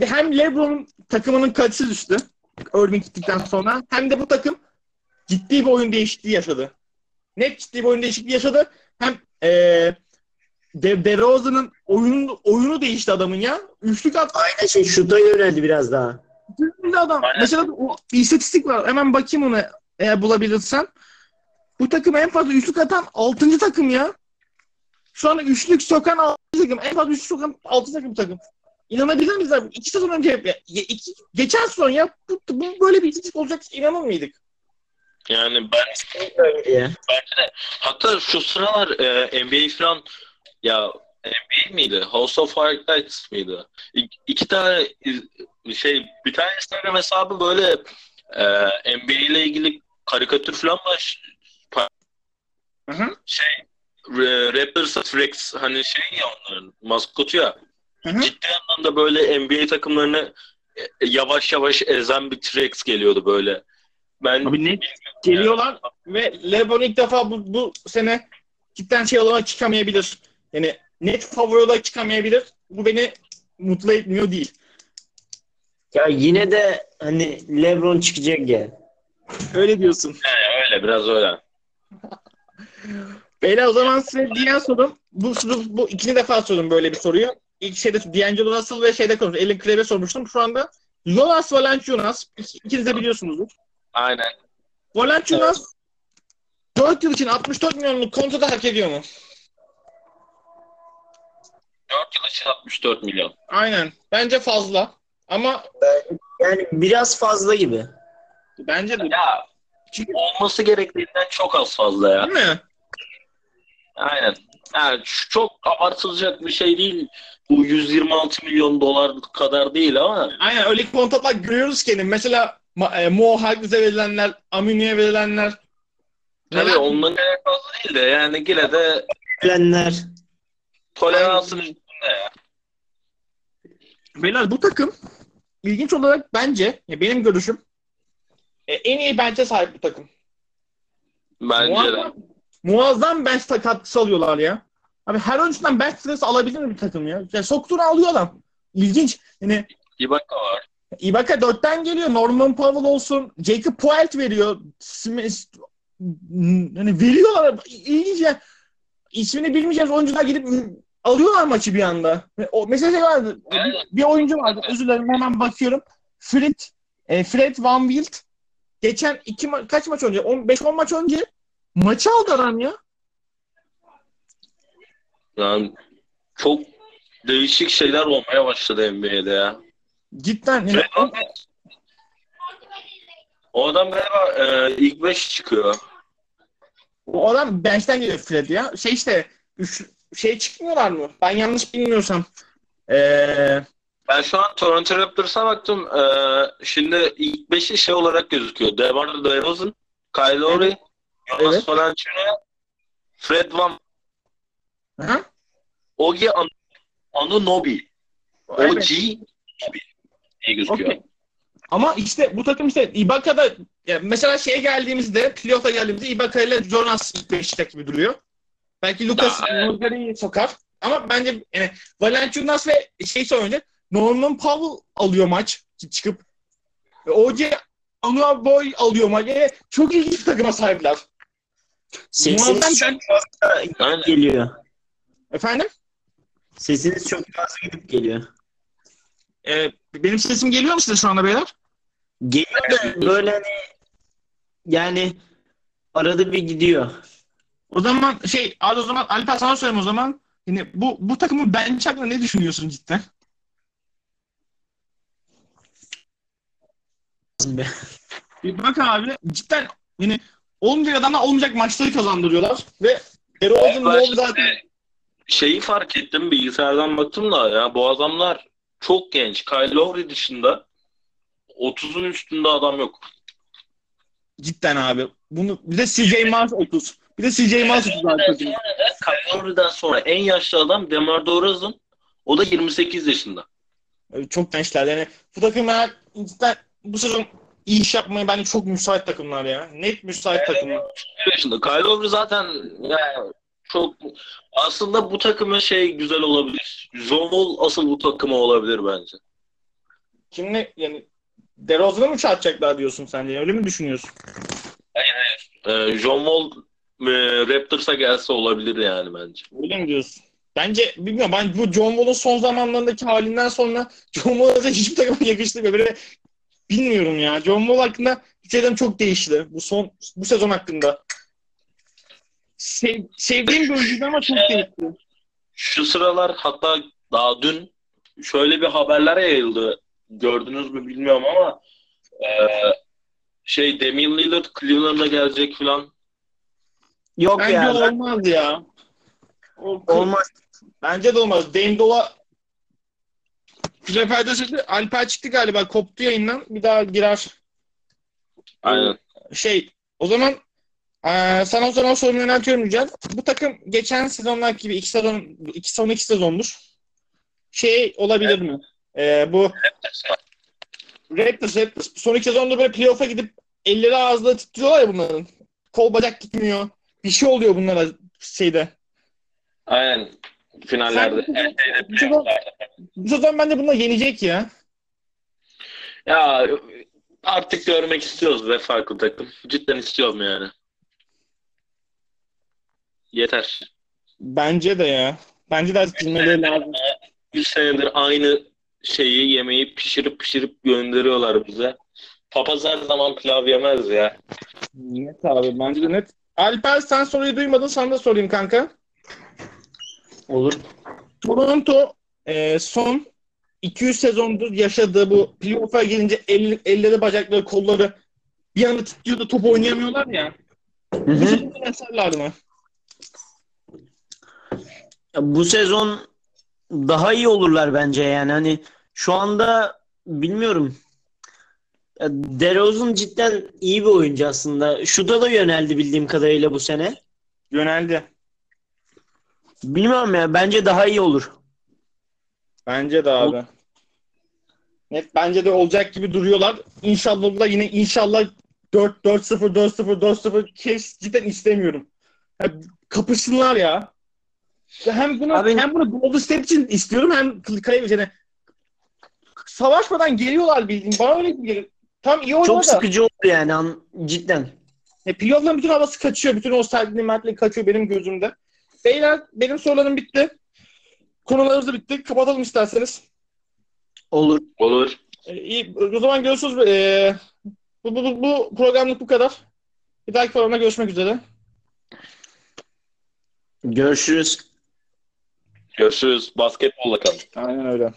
Hem LeBron'un takımının kalitesi düştü. Irving gittikten sonra. Hem de bu takım ciddi bir oyun değişikliği yaşadı. Net ciddi bir oyun değişikliği yaşadı. Hem ee, De DeRozan'ın oyunu, oyunu değişti adamın ya. Üçlük attı. Aynen şey şuta yöneldi biraz daha. Bir adam. Aynen. Mesela o, bir istatistik var. Hemen bakayım onu eğer bulabilirsen. Bu takım en fazla üçlük atan 6. takım ya. Şu anda üçlük sokan 6. takım. En fazla üçlük sokan 6. takım takım. İnanabilir miyiz abi? İki sezon önce ya, iki, geçen sezon ya bu, bu böyle bir istatistik olacak inanır mıydık? Yani ben bence de hatta şu sıralar e, NBA falan ya NBA miydi? House of Highlights mıydı? İ- iki tane şey bir tane Instagram hesabı böyle e, NBA ile ilgili karikatür falan baş Hı hı. şey e, Raptors Rex hani şey ya onların maskotu ya Hı hı. ciddi anlamda böyle NBA takımlarını e, yavaş yavaş ezen bir T-Rex geliyordu böyle. Ben Abi net geliyorlar ve LeBron ilk defa bu, bu sene cidden şey olarak çıkamayabilir. Yani net favori olarak çıkamayabilir. Bu beni mutlu etmiyor değil. Ya yine de hani LeBron çıkacak ya. Öyle diyorsun. öyle biraz öyle. Beyler o zaman size diğer sorum. Bu, bu, bu ikinci defa sordum böyle bir soruyu. İlk şeyde D'Angelo Russell ve şeyde konuştum. Elin Klebe sormuştum. Şu anda Jonas Valanciunas ik- ikiniz de biliyorsunuzdur. Aynen. Valanciunas 4 yıl için 64 milyonluk kontratı hak ediyor mu? 4 yıl için 64 milyon. Aynen. Bence fazla. Ama Yani biraz fazla gibi. bence de Ya Çünkü- olması gerektiğinden çok az fazla ya. değil mi? Aynen. Yani şu çok abartılacak bir şey değil. Bu 126 milyon dolar kadar değil ama Aynen öyle kontratlar görüyoruz ki. yani Mesela Ma- e, Mo Harkless'e verilenler, Aminu'ya verilenler. tabii Neler- ondan kadar fazla değil de yani yine de Bilenler. toleransın üstünde ya. Beyler bu takım ilginç olarak bence ya benim görüşüm e, en iyi bench'e sahip bir takım. Bence de. Muazzam, muazzam bench katkısı alıyorlar ya. Abi her oyuncudan bench sırası alabilir mi bir takım ya? Yani soktuğunu alıyor adam. İlginç. Yani Ibaka var. Ibaka 4'ten geliyor. Norman Powell olsun. Jacob Poelt veriyor. Smith hani veriyorlar. İlginç ya. İsmini bilmeyeceğiz oyuncular gidip alıyorlar maçı bir anda. O mesela şey vardı. Evet. Bir oyuncu vardı. Özür dilerim hemen bakıyorum. Fred e, Fred Van Wilt geçen iki ma- kaç maç önce? 5-10 maç önce maçı aldı adam ya. Yani çok değişik şeyler olmaya başladı NBA'de ya. Cidden. Yani, o- O adam galiba e, ilk 5 çıkıyor. o adam bench'ten geliyor Fred ya. Şey işte üç, şey çıkmıyorlar mı? Ben yanlış bilmiyorsam. Ee, Ben şu an Toronto Raptors'a baktım. Ee, şimdi ilk beşi şey olarak gözüküyor. DeMar DeRozan, Kyle Lowry, Jonas Evet. Valanciunas, Fred Van aha, Ogi An- Anunoby. evet. OG diye gözüküyor. Okey. Ama işte bu takım işte Ibaka'da ya mesela şeye geldiğimizde, playoff'a geldiğimizde Ibaka ile Jonas ilk beşte gibi duruyor. Belki Lucas. Bulgari'yi sokar. Ama bence yani Valanciunas ve şey söyleyince Norman Powell alıyor maç çıkıp. OG Anunoby alıyor maç. Yani çok ilginç bir takıma sahipler. Sesiniz çok fazla Aynen. geliyor. Efendim? Sesiniz çok fazla gidip geliyor. Ee, benim sesim geliyor mu size şu anda beyler? Geliyor da böyle hani yani arada bir gidiyor. O zaman şey, abi o zaman Alper sana sorayım o zaman. Yine bu bu takımı bench hakkında ne düşünüyorsun cidden? Be. Bir bak abi cidden yani olmayacak adamlar olmayacak maçları kazandırıyorlar ve DeRozan Ben Love zaten Şeyi fark ettim bilgisayardan baktım da ya bu adamlar çok genç. Kyle Lowry dışında 30'un üstünde adam yok. cidden abi. Bunu bir de CJ Miles 30. Bir de CJ Miles 30 abi takımın. Kyle Lowry'den sonra en yaşlı adam DeMar DeRozan. O da 28 yaşında. Çok gençler yani. Bu takımlar cidden bu sezon iyi iş yapmaya bence çok müsait takımlar ya. Net müsait takımlar. 21 yaşında. Kyle Lowry zaten yani çok aslında bu takımın şey güzel olabilir. Wall asıl bu takımı olabilir bence. Kimle yani DeRozan'ı mı çarpacaklar diyorsun sence? Öyle mi düşünüyorsun? Ee, John Wall e, Raptors'a gelse olabilir yani bence. Öyle mi diyorsun? Bence bilmiyorum ben bu John Wall'un son zamanlarındaki halinden sonra John Wall'a hiçbir takıma yakıştırmıyor. Böyle bilmiyorum ya. John Wall hakkında şeyden çok değişti. Bu son bu sezon hakkında. Sev, sevdiğim bir oyuncuydu ama çok değişti. Şu sıralar hatta daha dün şöyle bir haberler yayıldı. Gördünüz mü bilmiyorum ama e, şey Damian Lillard Cleveland'a gelecek falan. Yok Bence ya. olmaz ya. O, Olmaz. Bence de olmaz. Dame Dola Güzel sesi Alper çıktı galiba. Koptu yayından. Bir daha girer. Aynen. Şey o zaman eee, sana o zaman sorumu yöneltiyorum Yücel. Bu takım geçen sezonlar gibi iki sezon iki son iki sezondur. Şey olabilir mi? Eee, bu Raptors, Raptors son iki sezonda böyle playoff'a gidip elleri ağızda titriyorlar ya bunların. Kol bacak gitmiyor. Bir şey oluyor bunlara şeyde. Aynen. Finallerde. Sen- bu sezon, bu sezon bence bunlar yenecek ya. Ya artık görmek istiyoruz ve farklı takım. Cidden istiyorum yani. Yeter. Bence de ya. Bence de artık girmeleri lazım. Bir senedir aynı şeyi yemeği pişirip pişirip gönderiyorlar bize. Papaz her zaman pilav yemez ya. Net abi bence de net. Alper sen soruyu duymadın sana da sorayım kanka. Olur. Toronto e, son 200 sezondur yaşadığı bu playoff'a gelince el, elleri, bacakları, kolları bir anda titriyor da top oynayamıyorlar ya. Hı Bu hı. yaşarlar mı? Ya Bu sezon daha iyi olurlar bence yani hani şu anda bilmiyorum. DeRozan cidden iyi bir oyuncu aslında. Şuta da yöneldi bildiğim kadarıyla bu sene. Yöneldi. Bilmiyorum ya bence daha iyi olur. Bence de abi. Net bence de olacak gibi duruyorlar. İnşallah da yine inşallah 4 4-0 4-0 4-0 kes cidden istemiyorum. Ya, kapışsınlar ya. Ya hem bunu Abi- hem bunu Golden State için istiyorum hem Clay yani savaşmadan geliyorlar bildiğin. Bana öyle geliyor. Tam iyi oynadı Çok da. sıkıcı oldu yani an- cidden. E, playoff'ların bütün havası kaçıyor. Bütün o mertliği kaçıyor benim gözümde. Beyler benim sorularım bitti. Konularımız da bitti. Kapatalım isterseniz. Olur. Olur. E, iyi. O zaman görüşürüz. E, bu, bu, bu, bu programlık bu kadar. Bir dahaki programda görüşmek üzere. Görüşürüz. Görüşürüz. Basketbolla kalın. Aynen öyle.